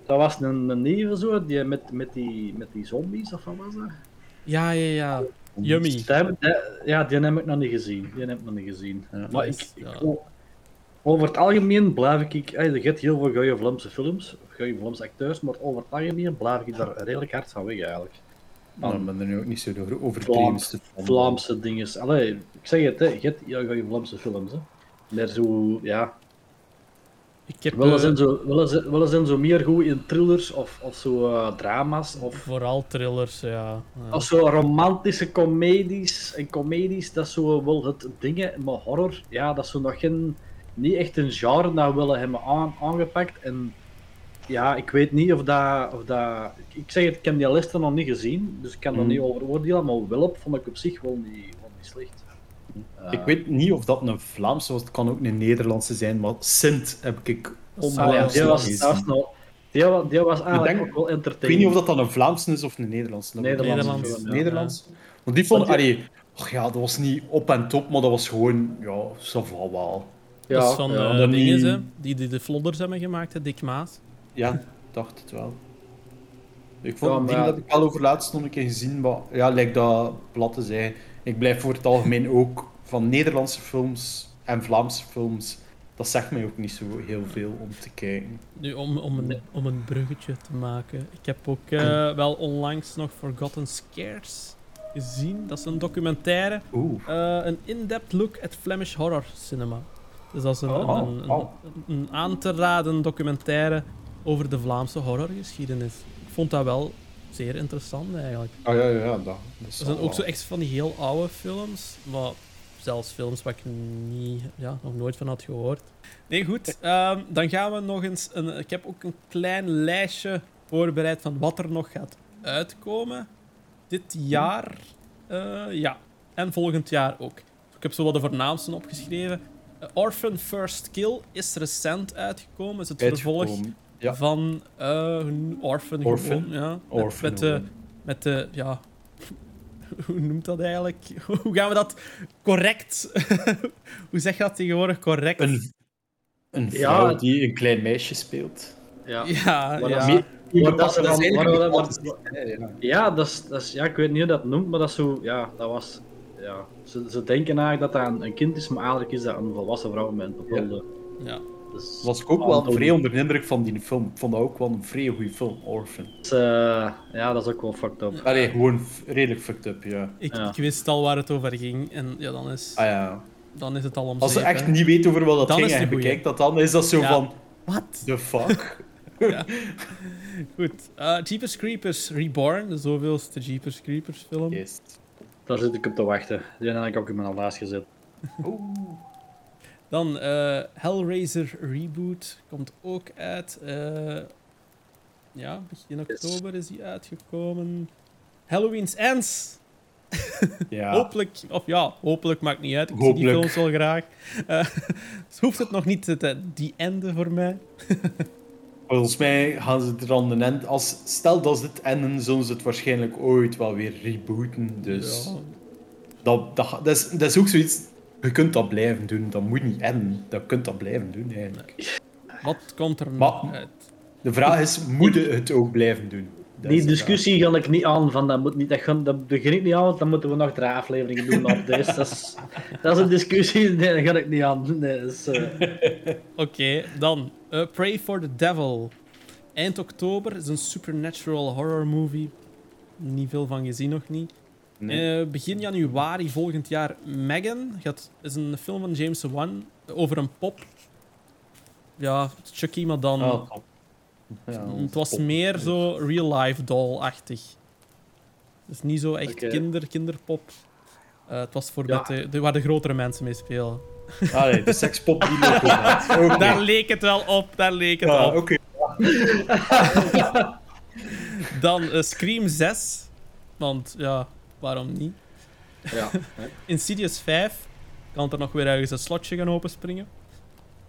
Dat was een, een neven zo, die met, met, die, met die zombies, of wat was dat? Ja, ja, ja. Yummy. Die heb- die- ja, die heb ik nog niet gezien. Die heb ik nog niet gezien. Ja. maar ik, is- ik, ja. Over het algemeen blijf ik... eh, Je hebt heel veel goede Vlaamse films, of goede Vlaamse acteurs, maar over het algemeen blijf ik daar redelijk hard van weg eigenlijk. Maar ik ben er nu ook niet zo over Vlaams, overdrevenste van. Vlaamse dingen. Allee, ik zeg het, hè, je hebt heel goede Vlaamse films. Hè. Maar zo, ja... Ik heb Willen eh, zijn zo, willen ze, willen zijn zo meer goed in thrillers of, of zo eh, drama's of, vooral thrillers, ja. ja. of zo romantische comedies. En comedies, dat is zo wel het dingen, maar horror, ja, dat is zo nog geen, niet echt een genre dat willen hebben aan, aangepakt. En ja, ik weet niet of dat, of dat... Ik zeg het, ik heb die lijsten nog niet gezien, dus ik kan er Mm. niet over oordelen, maar Wilp vond ik op zich wel niet, wel niet slecht. Ik weet niet of dat een Vlaamse was, het kan ook een Nederlandse zijn, maar Sint heb ik onlangs was, gelezen. dat was nog... Die, die was eigenlijk denk- ook wel Ik entertaining. weet niet of dat dan een Vlaamse is of een Nederlandse. Ik Nederlands. Nederlands. Nederlands. Want die vond, allee, och ja, dat was niet op en top, maar dat was gewoon, ja, ça va wel. dat is van ja. eh, dingen, niet- hè, die, die de vlodders hebben gemaakt, hè, Dick Maas. Ja, dacht het wel. Ik vond Ja, het maar ding ja. dat ik al over laatst nog een keer gezien, maar ja, lijkt dat plat te zijn. Ik blijf voor het algemeen ook van Nederlandse films en Vlaamse films. Dat zegt mij ook niet zo heel veel om te kijken. Nu, om, om, een, om een bruggetje te maken. Ik heb ook eh, wel onlangs nog Forgotten Scares gezien. Dat is een documentaire. Oeh. eh, een in-depth look at Flemish horror cinema. Dus dat is een, Oh, een, een, oh. een aan te raden documentaire over de Vlaamse horrorgeschiedenis. Ik vond dat wel zeer interessant eigenlijk. Ah ja, ja, ja, dat, dat is zijn ook zo echt van die heel oude films, maar zelfs films waar ik niet, ja, nog nooit van had gehoord. Nee, goed. ehm, dan gaan we nog eens... Een, ik heb ook een klein lijstje voorbereid van wat er nog gaat uitkomen. Dit jaar, eh, ja. En volgend jaar ook. Ik heb zo wat de voornaamste opgeschreven. Eh, Orphan First Kill is recent uitgekomen. Is het vervolg Uitgekomen. Ja. van eh, een Orphan. Orphan. gewoon, ja. Met- Orphan, met, de, met de, ja... Hoe noemt dat eigenlijk? Hoe gaan we dat correct... Hoe zeg je dat tegenwoordig correct? Een, een vrouw die een klein meisje speelt. Ja, Ja, Maar ja. dat maar is ja, dat is, dat is, ja, ik weet niet hoe dat noemt, maar dat is zo... Ja, dat was... ja, ze, ze denken eigenlijk dat dat een, een kind is, maar eigenlijk is dat een volwassen vrouw met een bepaalde... Ja. Dus, was ik ook wel vrij onder de indruk van die film. Ik vond dat ook wel een vrij goede film, Orphan. Dus, eh, ja, dat is ook wel fucked up. Allee, gewoon redelijk fucked up, ja. Ik, Ja. ik wist al waar het over ging en ja, dan is, Ah ja. dan is het al om Als zeep, echt hè. niet weet over wat dat Dan ging en bekijkt dat dan, is dat zo Ja. van... Wat? The fuck? Goed. Eh Jeepers Creepers Reborn, de zoveelste Jeepers Creepers film. Yes. Daar zit ik op te wachten. Die heb ik ook in mijn lijst gezet. Dan eh, Hellraiser Reboot komt ook uit. eh, ja, begin oktober is die uitgekomen. Halloween's Ends. Ja. Hopelijk, of ja, hopelijk maakt niet uit. Ik zie die Hopelijk. films wel graag. Eh, dus hoeft het nog niet te, te- die ende voor mij. Volgens mij gaan ze er dan een end... Als, stel dat ze het enden, zullen ze het waarschijnlijk ooit wel weer rebooten. Dus Ja. dat, dat, dat, is, dat is ook zoiets... Je kunt dat blijven doen. Dat moet niet enden. Dat kunt dat blijven doen, eigenlijk. Wat komt er Maar- uit? De vraag is, moet je het ook blijven doen? Die discussie ga ik niet aan, van dat moet niet, dat, gaan, dat begin ik niet aan, want dan moeten we nog drie afleveringen doen op deze. Dat is, dat is een discussie, nee, dat ga ik niet aan. Nee, eh, Oké, dan eh, Pray for the Devil. Eind oktober is een supernatural horror movie. Niet veel van gezien nog niet. Nee. Eh, begin januari volgend jaar Megan. Gaat, is een film van James Wan over een pop. Ja, Chucky, maar dan. Top. Ja, het was pop. meer zo real-life doll-achtig. Dus niet zo echt kinder, kinderpop. Eh, het was voor Ja. de, de- waar de grotere mensen mee spelen. Allee, de sekspop die. Oké. Daar leek het wel op, daar leek het Ja, op. oké. Dan eh, Scream 6. Want ja, waarom niet? ja. Insidious 5. Kan er nog weer ergens een slotje gaan openspringen.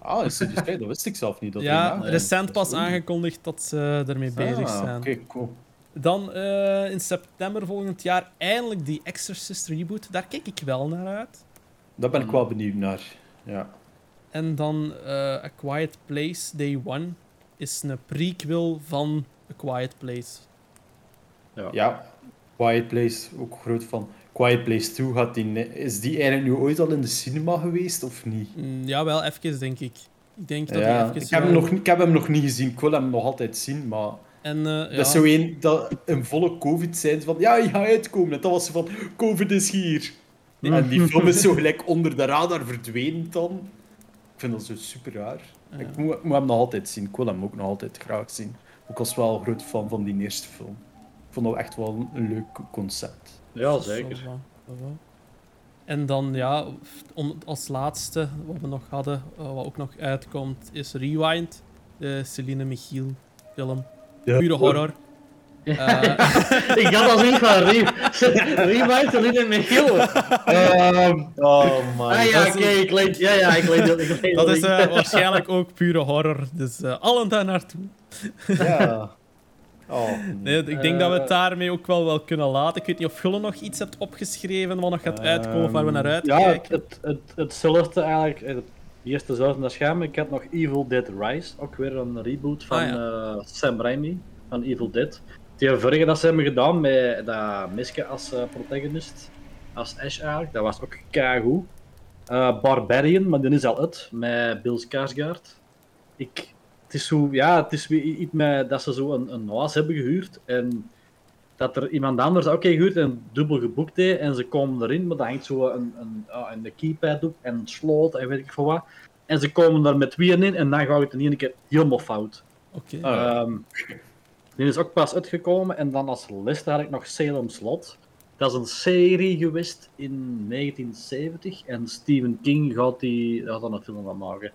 Ah, is het dat wist ik zelf niet. Dat ja, recent pas aangekondigd dat ze ermee bezig Ah, zijn. Oké, cool. Dan eh, in september volgend jaar eindelijk die Exorcist reboot. Daar kijk ik wel naar uit. Daar ben ik wel benieuwd naar. Ja. En dan eh, A Quiet Place Day One is een prequel van A Quiet Place. ja, Quiet Place, ook groot van. Quiet Place 2, gaat die, is die eigenlijk nu ooit al in de cinema geweest of niet? Mm, ja, wel even, denk ik. Ik denk dat Ja, even... ik, heb hem nog, niet- ik heb hem nog niet gezien. Ik wil hem nog altijd zien, maar En, eh, ja. dat is zo één dat een volle COVID zijn van ja, je gaat uitkomen. En dat was van COVID is hier. En die film is zo gelijk onder de radar verdwenen dan. Ik vind dat zo super raar. Ik moet, moet hem nog altijd zien. Ik wil hem ook nog altijd graag zien. Ik was wel een groot fan van die eerste film. Ik vond dat echt wel een leuk concept. Ja, zeker. En dan, ja, om, als laatste, wat we nog hadden, eh, wat ook nog uitkomt, is Rewind. De Celine Michiel film. Pure horror. Eh, ik had al zoiets van Re- Rewind en in Michiel. Ehm, oh man. Ah ja, dat oké, is- ik leed, ja, ja, ik dat is eh, waarschijnlijk ook pure horror. Dus eh, allen daar naartoe. Ja. Oh, Nee, ik denk dat we het Eh. daarmee ook wel, wel kunnen laten. Ik weet niet of Gulle nog iets hebt opgeschreven wat nog gaat uitkomen of waar we naar Ja, uitkijken. het, het, hetzelfde eigenlijk. eh, Het eerste zelfde naar scherm. Ik had nog Evil Dead Rise, ook weer een reboot van Ah, eh, Sam Raimi, van Evil Dead. Die vorige dat ze hebben gedaan met dat Miske als protagonist, als Ash eigenlijk, dat was ook keigoed. Barbarian, maar die is al uit, met Bill Skarsgård. Ik, het is zo, ja, het is weer iets met dat ze zo een, een huis hebben gehuurd en dat er iemand anders ook heeft gehuurd en dubbel geboekt heeft en ze komen erin, maar dat hangt zo een, een, ah, een keypad op en een sloot en weet ik veel wat. En ze komen daar met tweeën in en dan gaat het in één keer helemaal fout. Oké. Ehm, die is ook pas uitgekomen en dan als laatste had ik nog Salem Slot. Dat is een serie geweest in 1970 en Stephen King gaat, die, gaat dan een film van maken.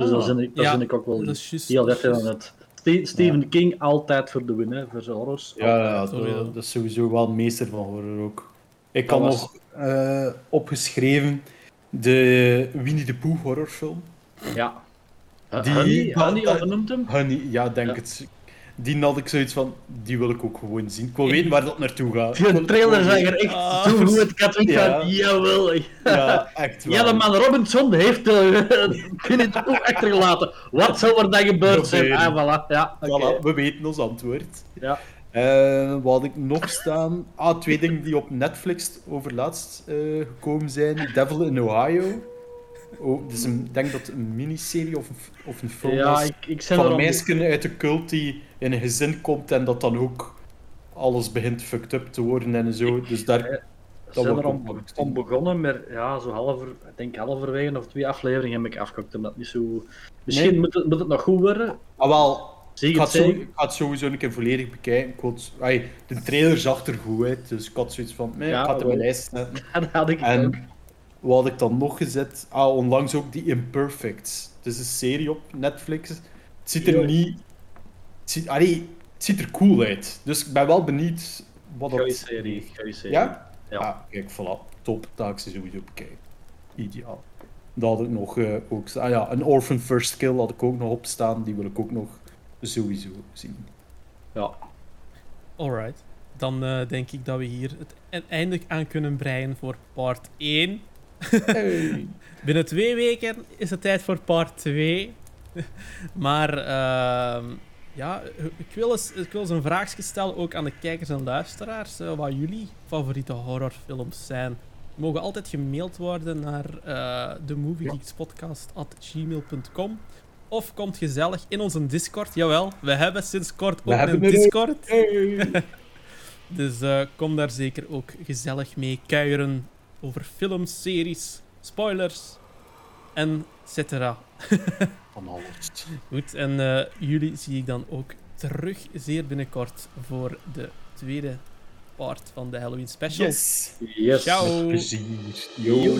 Dus daar zin ik, daar Ja, zin ik ook wel juist, heel dat erg aan het. Ste- Stephen King altijd voor de win, hè, voor zijn horrors. Ja, ja, dat, is sowieso wel een meester van horror ook. Ik had was- nog eh, opgeschreven de Winnie the Pooh horrorfilm. Ja. Die- Honey, Honey, noemt hem? Honey, ja, denk Ja. het. Die had ik zoiets van, die wil ik ook gewoon zien. Ik wil weten waar dat naartoe gaat. Ik het trailer zag er echt Ah, zo goed. Ik had zoiets Ja. van, jawel. Ja, echt wel. Ja, de man Robinson heeft uh, Winnie the Pooh achtergelaten. Wat zou er dan gebeurd zijn? Ah, voilà. Ja, oké. Voilà, we weten ons antwoord. Ja. Eh, wat had ik nog staan? Ah, twee dingen die op Netflix overlaatst eh gekomen zijn. Devil in Ohio. Oh, dus ik denk dat het een miniserie of of een film Ja, is. ik, ik van er een om- meisje uit de cult die in een gezin komt en dat dan ook alles begint fucked up te worden en zo. Dus daar... Dat er om, om begonnen, maar ja, zo halver, ik denk halverwege of twee afleveringen heb ik afgekocht. Omdat niet zo... Misschien Nee. moet, het, moet het nog goed worden. Ah, wel, ik ga, het het zo, zeker? ik ga het sowieso een keer volledig bekijken. Ik had, de trailer zag er goed uit, dus ik had zoiets van, nee, Ja, ik ga het in mijn lijst zetten. Dat had ik ook. En wat had ik dan nog gezet? Ah, onlangs ook die Imperfects. Het is een serie op Netflix. Het ziet er niet... Het ziet, allee, het ziet er cool uit. Dus ik ben wel benieuwd wat Goeie dat... serie, goeie serie. Ja? Ja. Ah, kijk, voilà. Top. Dat ga ik ze sowieso bekijken. Ideaal. Dat had ik nog eh, ook. Ah ja, een Orphan First Kill had ik ook nog opstaan. Die wil ik ook nog sowieso zien. Ja. Alright. Dan eh, denk ik dat we hier het e- einde aan kunnen breien voor part 1. Hey. Binnen twee weken is het tijd voor part 2. maar ehm, ja, ik wil, eens, ik wil eens een vraagje stellen ook aan de kijkers en luisteraars. eh, wat jullie favoriete horrorfilms zijn. Die mogen altijd gemaild worden naar eh de moviegeekspodcast.gmail.com Of komt gezellig in onze Discord. Jawel, we hebben sinds kort ook een. Discord. Hey. Dus eh, kom daar zeker ook gezellig mee kuieren over films, series, spoilers en cetera. Van alles. Goed, en eh, jullie zie ik dan ook terug zeer binnenkort voor de tweede part van de Halloween special. Yes. Yes. Ciao. Met plezier. Yo.